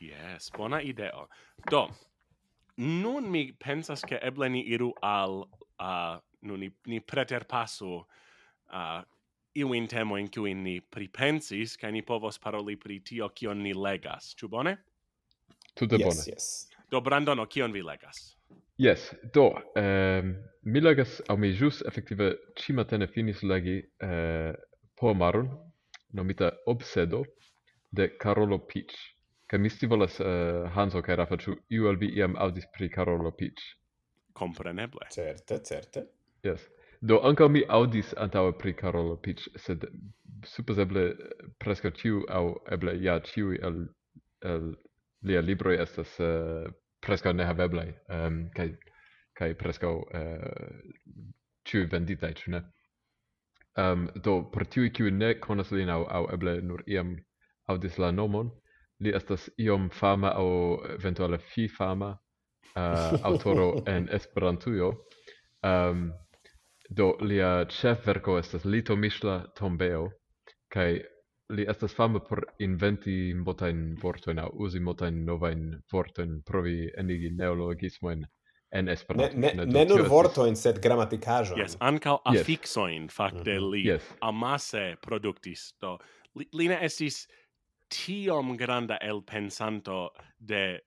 Yes, bona ideo. Do, nun mi pensas che eble ni iru al uh, nun ni, ni preterpasu uh, iuin temoin kiuin ni pripensis, ca ni povos paroli pri tio kion ni legas. Ču bone? Tute yes, bone. Yes. Do, Brandono, kion vi legas? Yes, do, um, mi legas, au mi jus effective cimatene finis legi uh, poemaron, nomita Obsedo, de Carolo Peach. Kaj mi scivolas, uh, Hanzo kaj Rafa, ĉu iu el vi iam audis pri Karolo Piĉ? Kompreneble. Certe, certe. Yes. Do ankaŭ mi audis antaŭe pri Karolo Piĉ, sed supozeble eh, preskaŭ ĉiu aŭ eble ja ĉiuj el, el lia libroj estas uh, preskaŭ nehaveblaj um, kaj kaj preskaŭ uh, ĉiuj venditaj, ĉu ne? Um, do por tiuj kiuj ne konas lin aŭ, aŭ eble nur iam aŭdis la nomon, li estas iom fama aŭ eventuale fi fama [LAUGHS] eh, uh, autoro en Esperantujo. Um, do lia ĉefverko estas Litomiŝla tombeo kaj li estas fama por inventi multajn vortojn aŭ uzi multajn novajn vortojn provi enigi neologismojn en Esperanto. Ne, ne, ne nur vortoin, sed gramatikaĵojn. Yes, ankaŭ yes. afiksojn fakte mm -hmm. li yes. amase produktis. Do li, li ne estis tiom granda el pensanto de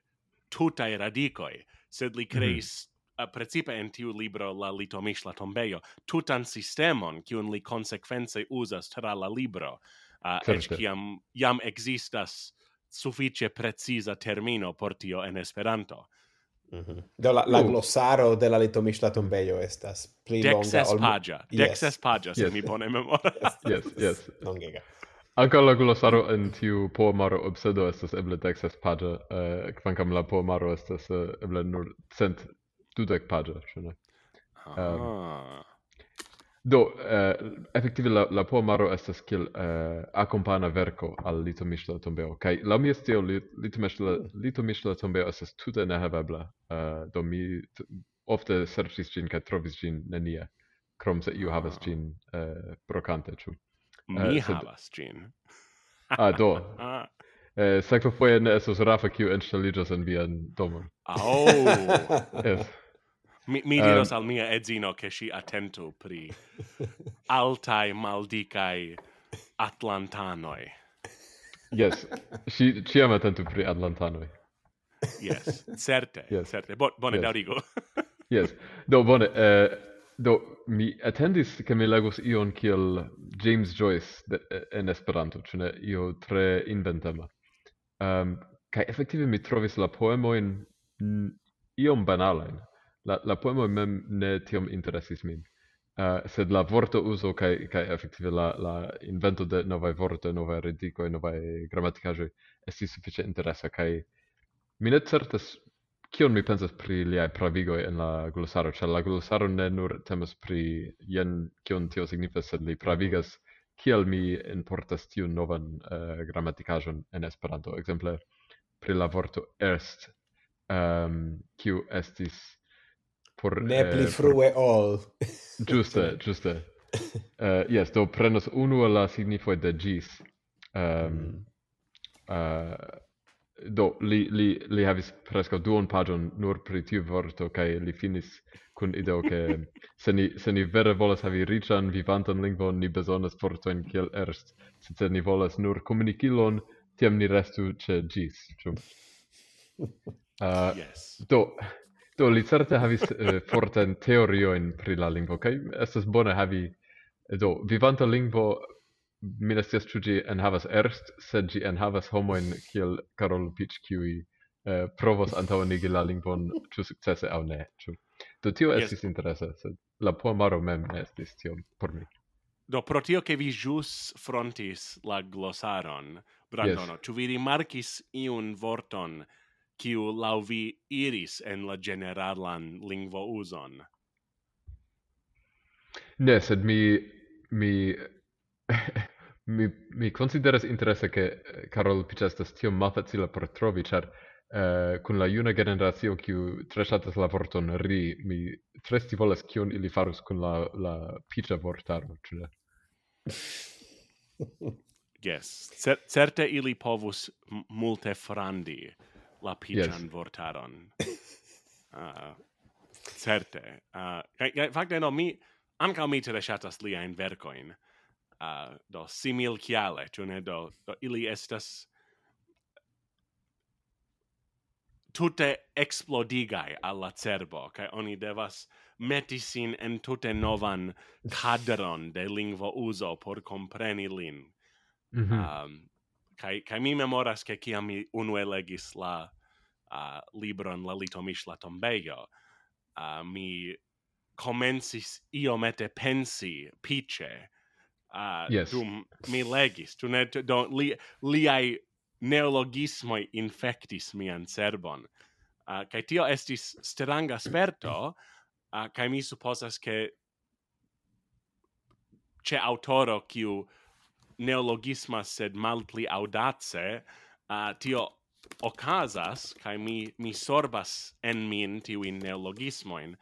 tutai radicoi, sed li mhm. creis mm -hmm. uh, precipe en tiu libro la litomishla tombeio, tutan sistemon, kiun li consequence usas tra la libro, uh, ec kiam jam existas suffice precisa termino por tio en Esperanto. Mm -hmm. Do la, la uh. glossaro de la litomishla tombejo estas pli longa... Dexes pagia. Yes. Dexes pagia, se yes. mi bone memoras. Yes, yes, yes. [LAUGHS] Longega. Ankaŭ la glosaro en tiu poemaro Obsedo estas eble deksas paĝa, eh, kvankam la poemaro estas eh, eble nur cent dudek paĝa, ĉu ne? Um, do, eh, efektive la, la poemaro estas kiel eh, akompana verko al litomiŝla tombeo, kaj laŭ Lito, Mishla, hmm. Lito Mishla tombeo estas tute nehavebla, eh, do mi ofte serĉis ĝin kaj trovis ĝin nenie, krom se iu havas ĝin eh, brokante, ĉu? Mi uh, havas gin. ah, do. [LAUGHS] Eh, sekva foje ne estos Rafa kiu enŝteliĝas en vian domon. Au! Oh. yes. Mi, mi diros um, al mia edzino che si attentu pri altai maldicai atlantanoi. Yes, si ciam attentu pri atlantanoi. Yes, certe, yes. certe. Bo, bone, yes. daurigo. [LAUGHS] yes, do, bone, eh, Do, mi attendis che mi legos ion kiel James Joyce de, en Esperanto, ĉu ne io tre inventema. Um, ehm, kaj efektive mi trovis la poemojn iom banalajn. La, la poemo mem ne tiom interesis min. Uh, sed la vorto uso kaj kaj efektive la la invento de novaj vortoj, novaj radikoj, novaj gramatikaĵoj estis sufiĉe interesa kaj mi ne certas kion mi pensas pri liaj pravigoj en la glosaro, ĉar la glosaro ne nur temas pri jen kion tio signifas, sed li pravigas kiel mi importas tiun novan uh, gramatikaĵon en Esperanto. Ekzemple pri la vorto erst um, kiu estis por... Ne eh, pli [LAUGHS] [LAUGHS] eh, frue por... ol. Ĝuste, ĝuste. uh, yes, do prenos unu la signifoj de ĝis. Um, mm. uh, do li li li havis preskaŭ duon paĝon nur pri tiu vorto kaj li finis kun ideo ke [LAUGHS] se ni se ni vere volas havi riĉan vivantan lingvon ni bezonas vortojn kiel erst sed se ni volas nur komunikilon tiam ni restu ĉe ĝis ĉu uh, [LAUGHS] yes. do do li certe havis uh, fortan teoriojn pri la lingvo kaj estas bone havi do vivanta lingvo mi ne scias ĉu ĝi enhavas erst, sed ĝi enhavas homojn kiel Karol Pitch, kiuj eh, provos antaŭenigi la lingvon ĉu sukcese aŭ ne, ĉu. Do tio estis interesa, sed la poemaro mem ne estis tiom por mi. Do pro tio ke vi jus frontis la glossaron, Brandono, yes. ĉu vi rimarkis iun vorton kiu laŭ vi iris en la generalan lingvo uzon? Ne, sed mi mi [LAUGHS] mi mi consideras interesse che eh, Carol Pichesta stio ma facile per trovi char eh, uh, con la juna generazio che tre la vorton ri mi tre che kion ili farus con la la Piĉa vortaro cioè [LAUGHS] Yes, Cer certe ili povus multe frandi la piĉan yes. vortaron. uh, [LAUGHS] certe. Uh, fakte, no, mi, ankaŭ mi tre ŝatas ein vercoin uh, do simil kiale, ĉu ne do, do ili estas tute explodigai alla cerbo, kai oni devas meti sin en tute novan cadron de lingvo uso por compreni lin. Mm -hmm. um, kai, kai mi memoras che ciam mi unue legis la uh, libron La Litomish la Tombeio, uh, mi comensis iomete pensi, pice, uh, yes. dum mi legis, tu ne, do, li, li ai neologismo infectis mian cerbon. Uh, kai tio estis stranga sperto, uh, kai mi supposas che autoro kiu neologisma sed malpli audace, uh, tio occasas kai mi, mi sorbas en min tiuin neologismoin,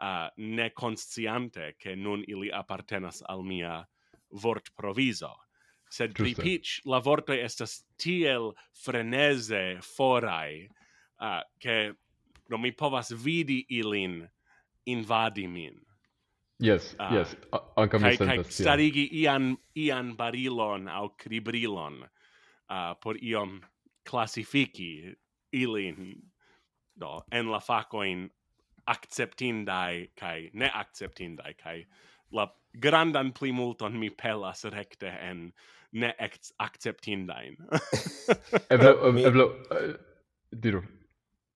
uh, ne consciante che nun ili appartenas al mia vort proviso sed pri pitch la vortoi estas tiel freneze forai uh, che non mi povas vidi ilin invadi min. Yes, uh, yes, anca mi sentas tiel. starigi ian, ian barilon au cribrilon uh, por iom classifici ilin do, en la facoin acceptindai kai ne acceptindai kai la grandan plimulton mi pelas recte en ne acceptindain. [LAUGHS] eblo, mi... eblo, uh, eh, diru.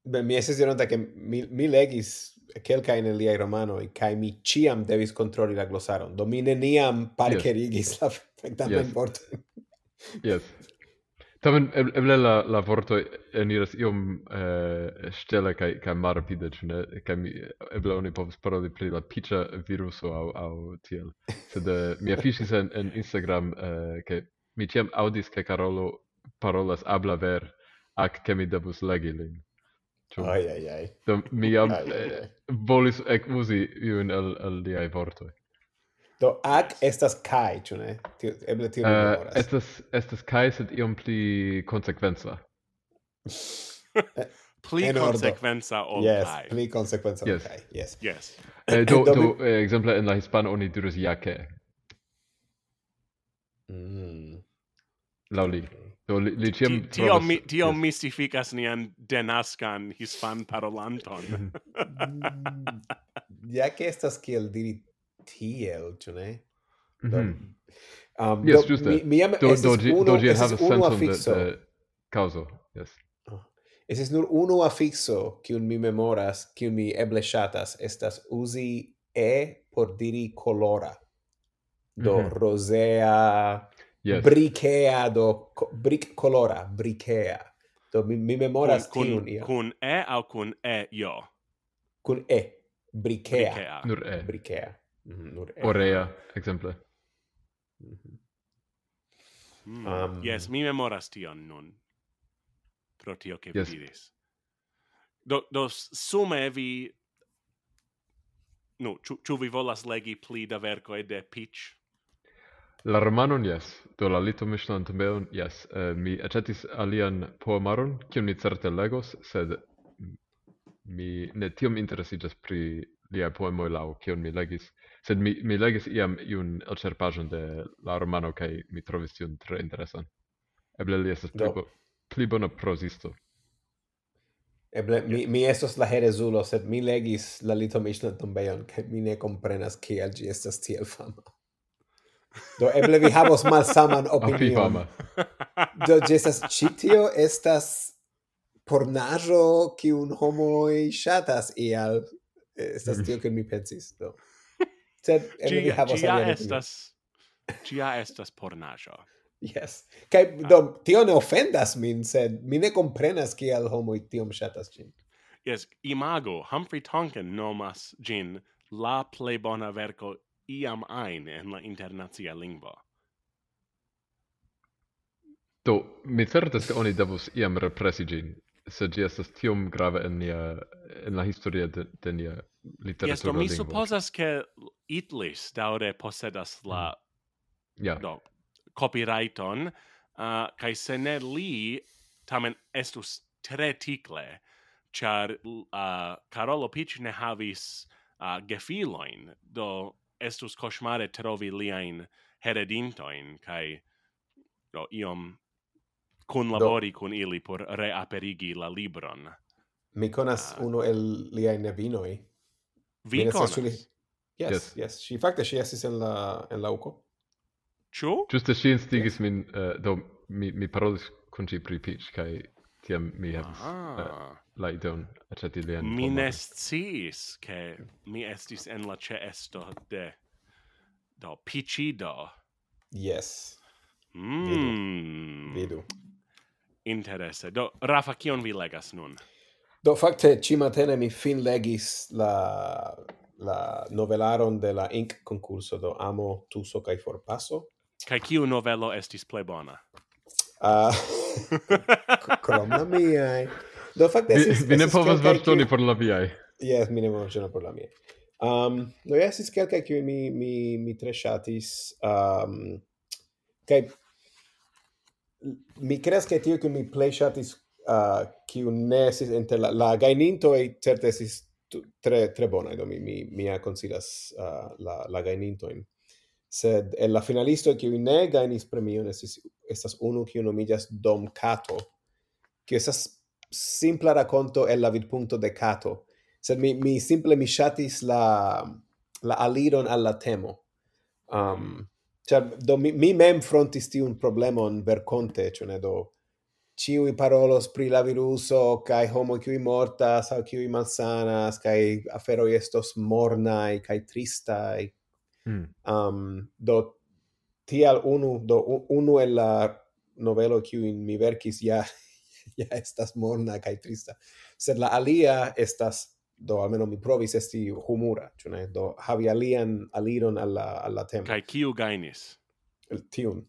Ben, mi eses dironta che mi, mi legis quelca in liai romanoi, cae mi ciam devis controlli la glossaron, do mi neniam parcerigis yes. la [LAUGHS] perfectamente yes. porto. yes. Tamen eble la la vorto eniras iom eh, stelle kaj kaj malrapide ĉu ne? Kaj mi eble oni povas paroli pri la piĉa viruso aŭ aŭ tiel. Sed uh, mi afiŝis en, en Instagram eh, ke mi ĉiam aŭdis ke Karolo parolas abla ver ak ke mi devus legi lin. Ĉu? Ai ai ai. Do mi jam eh, volis ekuzi iun el el liaj vortoj. Do ac estas kai, ĉu ne? Tio eble tio uh, estas estas kai sed iom pli konsekvenca. [LAUGHS] pli konsekvenca ol yes, kai. Yes, pli konsekvenca yes. ol kai. Yes. Yes. Eh, do do, eh, ekzemple en la hispana oni diras ja ke. Mm. Lauli. Do li, li tiam tio trovas... mi tio yes. mistificas nian denaskan hispan parolanton. [LAUGHS] ja ke estas kiel diri tiel, ĉu ne? Mm -hmm. um, yes, do, juste. Mi, uh, mi jam do, do, gi, do gi havas sencon de, de causo, yes. Ah, es es nur unu afixo, kiun mi memoras, kiun mi eble shatas, estas uzi e por diri colora. Do mm -hmm. rosea, yes. bricea, do bric colora, bricea. Do mi, mi memoras kun, tiun. Kun, io. kun e au kun e io? Kun e. briquea. Nur e. Bricea. Mhm, nur er. Orea, exemple. Mm -hmm. Mm. Um, yes, mi memoras tion nun. Pro tio che yes. vi diris. Do, do sume vi... No, ciu, ciu vi volas legi pli da vercoi de Peach? La romanon, yes. Do la lito mischlan tombeon, yes. Uh, mi accetis alian poemaron, kion mi certe legos, sed mi ne tiom interesigas pri lia poemoi lau kion mi legis, sed mi, mi legis iam iun elcerpajon de la romano kaj mi trovis tion tre interesan. Eble li estas pli, bo, pli bona prosisto. Eble mi, mi estos la herezulo, sed mi legis la litomiŝnan tombejon kaj mi ne komprenas kiel ĝi estas tiel fama. Do eble vi havos malsaman [LAUGHS] opinion. Do ĝi estas ĉi tio estas pornaĵo kiun homoj ŝatas ial estas tio [LAUGHS] ke mi pensis do sed eble vi havas ja estas ja estas pornajo Yes. Kaj ah. do tio ne ofendas min, sed mi ne komprenas kial homoj tiom ŝatas ĝin. Yes, imago Humphrey Tonkin nomas gin la plej bona verko iam ajn en la internacia lingvo. Do, mi certas ke oni devus iam represi gin, sed ĝi estas tiom grave en nia en la historia de, de nia literatura yes, do mi supposas che Itlis daure posedas la mm. yeah. do, copyrighton, uh, kai se ne li tamen estus tre ticle, char uh, Carolo Pic ne havis uh, gefiloin, do estus cosmare trovi liain heredintoin, kai do, iom kun labori kun ili por reaperigi la libron. Mi conas uh, uno el liai nevinoi, Vi yes, konas? Yes, yes, yes. Ŝi fakte ŝi estis en la en la uko. Ĉu? Ĝuste ŝi instigis yes. min uh, do mi mi parolis kun ŝi pri Peach kaj tiam mi ah. havis uh, eh, la ideon aĉeti lian. Mi ne sciis ke mi estis en la ĉeesto de do Peachido. Yes. Mm. Vidu. Hmm. Vidu. Interesse. Do, Rafa, kion vi legas nun? Do fakte ci matene mi fin legis la la novelaron de la Ink concurso do Amo Tuso kaj Forpaso. Kai kiu novelo estis plej bona? Ah. [LAUGHS] Uh, Krom la miaj. Do fakte estis Vi ne povas vartoni por la viaj. Yes, mi ne povas por la mia. Um, do estis kelkaj kiuj mi mi mi tre ŝatis um, kaj mi creas ke tio ke mi play shatis uh, kiu ne estis inter la, la gaininto e certe estis tre tre bona do mi mi mi considas uh, la la gaininto in sed el la finalisto kiu ne gainis premion estis estas unu kiu nomiĝas Dom Cato, kiu estas simpla rakonto el la vidpunkto de Cato, sed mi mi simple mi shatis la la aliron al la temo. Um, Cioè, do mi, mi mem frontis tiun problemon verconte, cioè ne do ciui parolos pri la viruso kai homo qui mortas au qui malsanas kai afero estos mornai kai tristai mm. um do tial unu do unu el la novelo qui in mi verkis ja [LAUGHS] ja estas morna kai trista. Sed la alia estas do almeno mi provis esti humura ĉu ne? Do havi alian aliron al la al la temo kai kiu gainis tiun.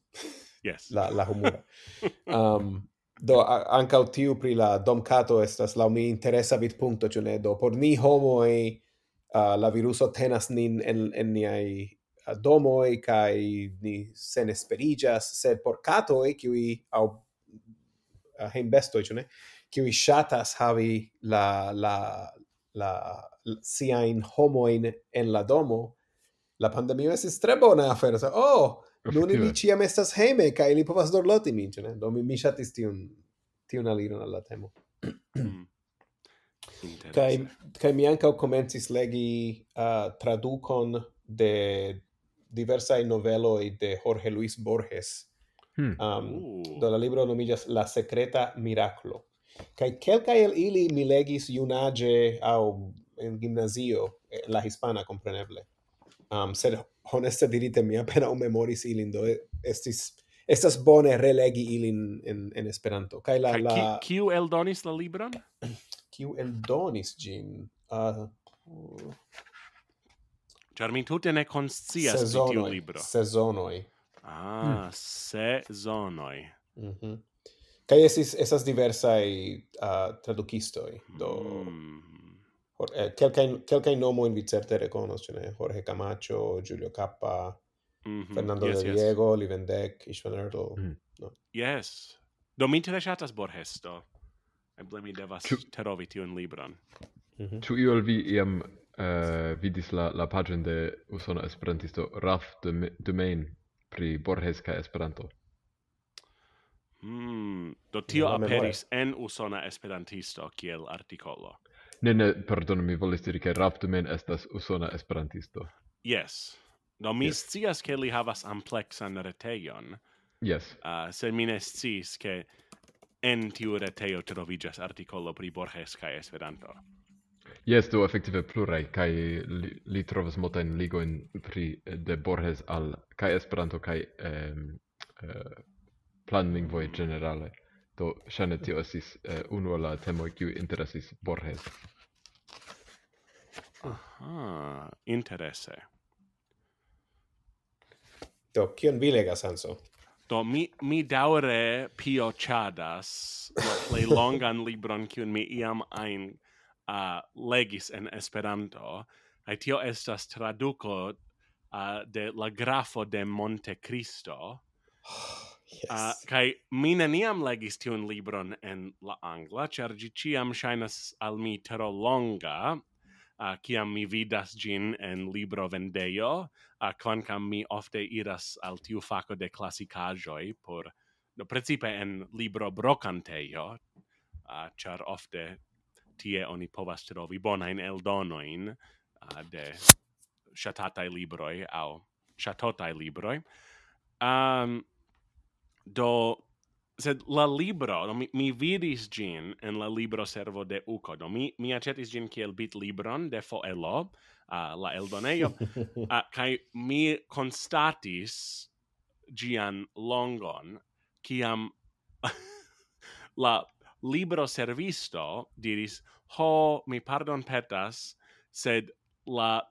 Yes. [LAUGHS] La la humura. [LAUGHS] Um do ankaŭ tiu pri la domcato estas la mi interesa vidpunkto ĉu ne? Do por ni homoj uh, la viruso tenas nin en en niaj uh, domoj kaj ni senesperiĝas sed por katoj kiuj aŭ uh, hejmbestoj ĉu ne? Kiuj ŝatas havi la la la, la siajn homojn en la domo. La pandemio estis tre bona afero oh Nun ili ciam estas heme ca ili povas dorloti min, ĉu ne? Do mi, mi shatis tiun, tiun aliron alla temo. [CLEARS THROAT] kaj, kai mi ankaŭ komencis legi uh, tradukon de diversaj noveloj de Jorge Luis Borges. Hmm. Um, uh. do la libro nomillas La secreta miraclo kai kelkaj el ili mi legis junage au en gimnazio, eh, la hispana compreneble Um, sed honeste dirite mi apenaŭ memoris ilin do estis estas bone relegi ilin en en Esperanto. Kaj la Kaj, la kiu eldonis la libron? [CLEARS THROAT] Kiu eldonis ĝin? Ah, uh, mi tute ne konscias pri tiu libro. Sezonoj. Ah, mm. sezonoj. Mhm. Mm -hmm. Kaj estis, esas diversaj uh, tradukistoj, do... Mm eh, quelcae, quelcae nomo in vicerte reconos, cioè, eh? Jorge Camacho, Giulio Cappa, mm -hmm. Fernando yes, Del Diego, yes. Ishvan Ertl. Mm. No? Yes. Do mi interesatas Borges, do. Eble mi devas tu... terovi tiun libron. Mm -hmm. Iol vi iam uh, vidis la, la pagion de usona esperantisto Raf Dumain pri Borges kaj Esperanto. Mm, do tio aperis en usona esperantisto kiel artikolo. Ne, ne, pardonu, mi volis diri che Raptumen estas usona esperantisto. Yes. Do mi yes. scias ke li havas amplexan retejon. Yes. Uh, se mi ne sciis ke en tiu retejo trovigas artikolo pri Borges kaj Esperanto. Yes, do effektive plurai kaj li, li trovas multajn ligojn pri eh, de Borges al kaj Esperanto kaj ehm um, uh, planlingvoj ĝenerale. Do, shane tio esis uh, eh, unu la temoj kiu interesis Borges. Aha, interese. Do, kion vi legas, Hanso? Do, mi, mi daure piochadas la plej [LAUGHS] longan libron kiun mi iam ein uh, legis en Esperanto, kaj tio estas traduko uh, de la grafo de Monte Cristo. [SIGHS] Ah, yes. Uh, kai mi neniam legis tiun libron en la angla, ĉar ĝi ĉiam ŝajnas al mi tro longa, uh, kiam mi vidas ĝin en libro vendejo, uh, kvankam mi ofte iras al tiu fako de klasikaĵoj por no, precipe en libro brokantejo, uh, ĉar ofte tie oni povas trovi bonajn eldonojn uh, de ŝatataj libroj aŭ ŝatotaj libroj. Um, Do sed la libro, do mi, mi vidis gin en la libro servo de Uco, do mi, mi acetis gin kiel bit libron de Foelo, uh, la eldoneio, uh, [LAUGHS] kai mi constatis gian longon, kiam [LAUGHS] la libro servisto diris, ho, mi pardon petas, sed la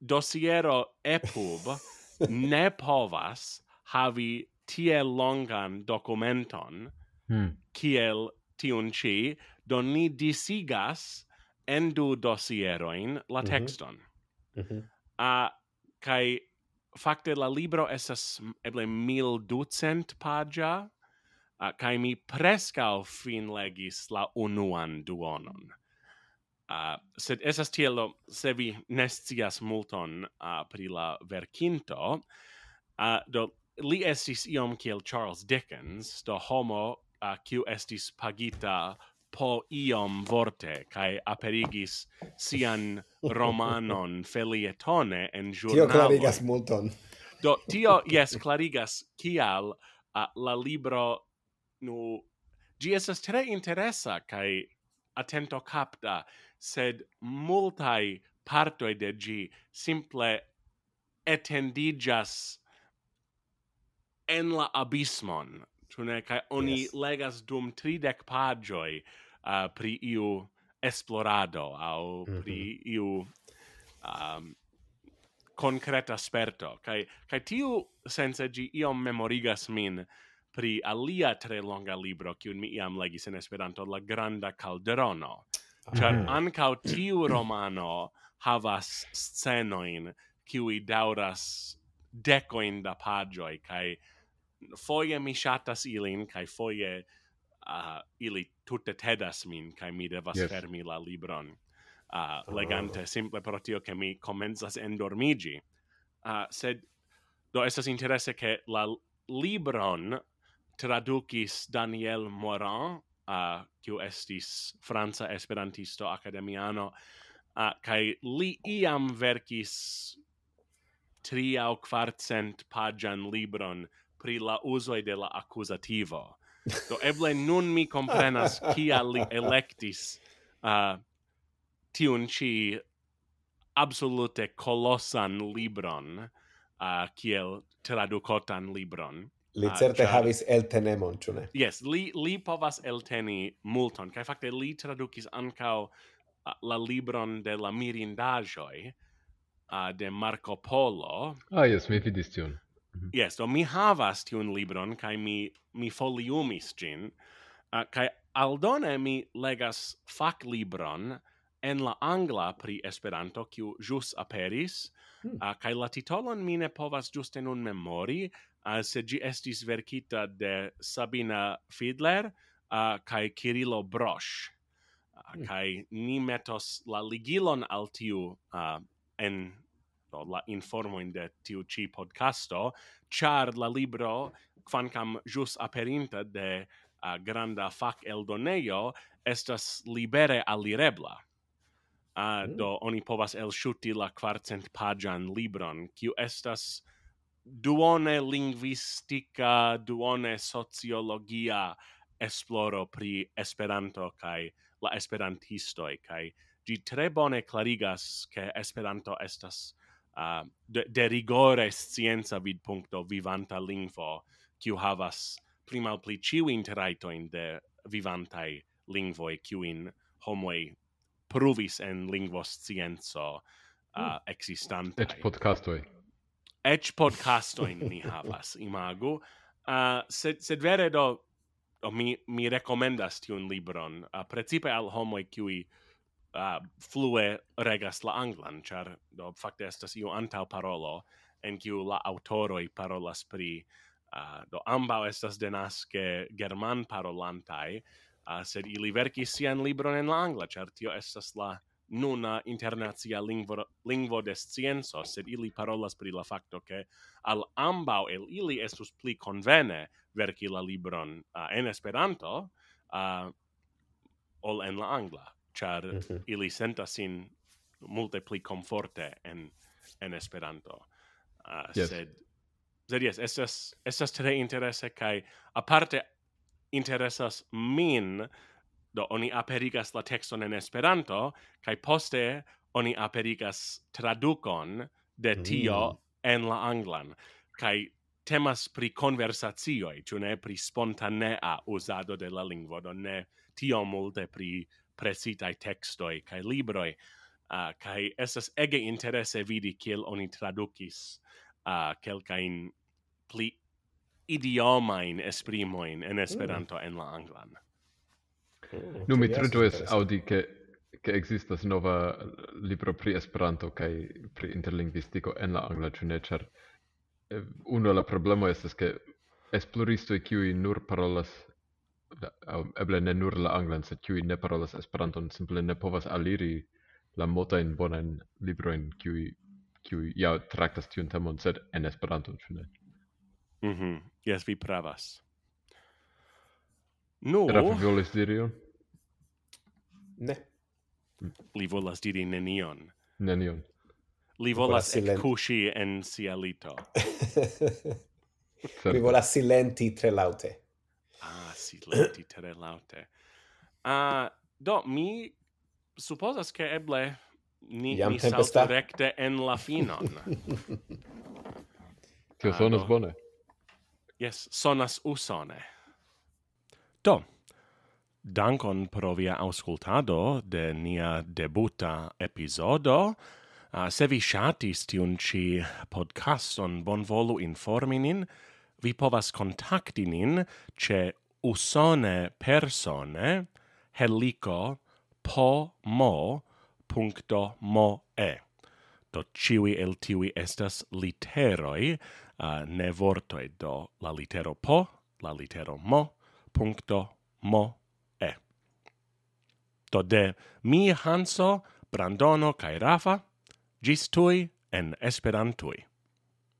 dosiero epub [LAUGHS] ne povas havi tie longan documenton mm. kiel tiun ci, do ni disigas en du dosieroin la mhm. texton. Mm -hmm. kai fakte la libro esas eble mil ducent pagia, uh, kai mi prescau fin legis la unuan duonon. Uh, sed esas tielo, se vi nescias multon uh, pri la verkinto, uh, do li estis iom kiel Charles Dickens, do homo uh, kiu estis pagita po iom vorte kai aperigis sian romanon [LAUGHS] felietone en ĵurnalo. Tio clarigas multon. Do tio [LAUGHS] yes clarigas kial uh, la libro nu gi estas tre interesa kai atento capta sed multai partoi de gi simple etendigas en la abismon, ĉu ne? Kaj oni yes. legas dum 30 paĝoj uh, pri iu esplorado aŭ pri mm -hmm. iu um, concreta sperto. Kai kai tiu sense gi iom memorigas min pri alia tre longa libro kiun mi iam legis en Esperanto la Granda Calderono. Char ah. Mhm. ankaŭ tiu romano havas scenoin kiui dauras decoin da pagioi, kai foje mi shatas ilin kai foje uh, ili tutte tedas min kai mi devas yes. fermi la libron uh, legante. Simple pro tio che mi comenzas endormigi. Uh, sed do estas interesse che la libron traducis Daniel Morin uh, kiu estis franca esperantisto academiano uh, kai li iam verkis tri au quartcent pagian libron pri la uso de la accusativo. [LAUGHS] Do eble nun mi comprenas kia li electis uh, tiun ci absolute colossan libron, uh, kiel traducotan libron. Li uh, certe char... havis eltenemon, ĉu ne? Yes, li, li povas elteni multon, kaj fakte li tradukis ankaŭ uh, la libron de la mirindaĵoj, uh, de Marco Polo. Ah, yes, mi vidis tion. Mm-hmm. Yes, do mi havas tiun libron kai mi mi foliumis ĝin. Uh, kai aldone mi legas fac libron en la angla pri Esperanto kiu jus aperis. Hmm. Uh, kai la titolon mi ne povas ĝuste nun memori, uh, se ĝi estis verkita de Sabina Fiedler uh, kai Kirilo Brosh. Uh, hmm. Kai ni metos la ligilon al tiu uh, en do la informo in de tiu ci podcasto char la libro quancam jus aperinta de uh, granda fac eldoneio estas libere alirebla uh, mm. do oni povas elshuti la quartcent pagian libron kiu estas duone linguistica duone sociologia esploro pri Esperanto kai la esperantistoj kai gi tre bone klarigas ke Esperanto estas uh, de, de rigore scienza vid puncto vivanta lingvo kiu havas pli ciu ciuin de vivantai lingvoi kiuin homoi provis en linguo scienzo uh, hmm. existantai. Et podcastoi. Et podcastoin ni havas, [LAUGHS] imago. Uh, sed, sed vere do, do mi, mi recomendas tiun libron, uh, principe al homoi kiui uh, flue regas la anglan, char do fakte estas iu antau parolo en kiu la autoroi parolas pri uh, do ambau estas denaske german parolantai, uh, sed ili verkis sian libron en la angla, char tio estas la nuna internacia lingvo, lingvo de scienzo, sed ili parolas pri la facto che al ambau el ili estus pli convene verki la libron uh, en Esperanto uh, ol en la angla char mm -hmm. ili sentas sin multe pli komforte en en Esperanto. Uh, yes. sed sed yes, estas estas tre interese kai aparte interesas min do oni aperigas la tekston en Esperanto kaj poste oni aperigas tradukon de tio mm. en la anglan kaj temas pri conversazioi, ĉu ne pri spontanea uzado de la lingvo, do ne tio multe pri presitai textoi kai libroi uh, kai esas ege interesse vidi kiel oni tradukis uh, kelkain pli idiomain esprimoin en mm. Esperanto mm. en la anglan. Mm. Nu mi tre audi aŭdi ke ke ekzistas nova libro pri Esperanto kaj pri interlingvistiko en la angla ĉu eh, uno la problema estas ke esploristo kiu nur parolas eble ne nur la anglan, sed kiuj ne parolas Esperanton, simple ne povas aliri la motajn bonajn librojn, kiuj kiuj ja traktas tiun temon, sed en Esperanto, ĉu ne? Mhm, mm jes, vi pravas. No... Rafa volis diri ion? Ne. Li volas diri nenion. Nenion. Li volas ekkuŝi en sia lito. [LAUGHS] Li volas silenti tre laŭte silenti [CLEARS THROAT] tre laute. Uh, do, mi supposas che eble ni, Iam ni tempesta. recte en la finon. [LAUGHS] Tio uh, sonas bone. Yes, sonas usone. Do, dankon pro via auscultado de nia debuta episodo. Uh, se vi shatis tiun ci podcaston bonvolu informi informinin, vi povas contacti nin ce usone persone helico po mo puncto mo e. Do ciui el tiui estas literoi, uh, ne vortoi, do la litero po, la litero mo, puncto mo e. Do de mi Hanso, Brandono kai Rafa, gis tui en Esperantui.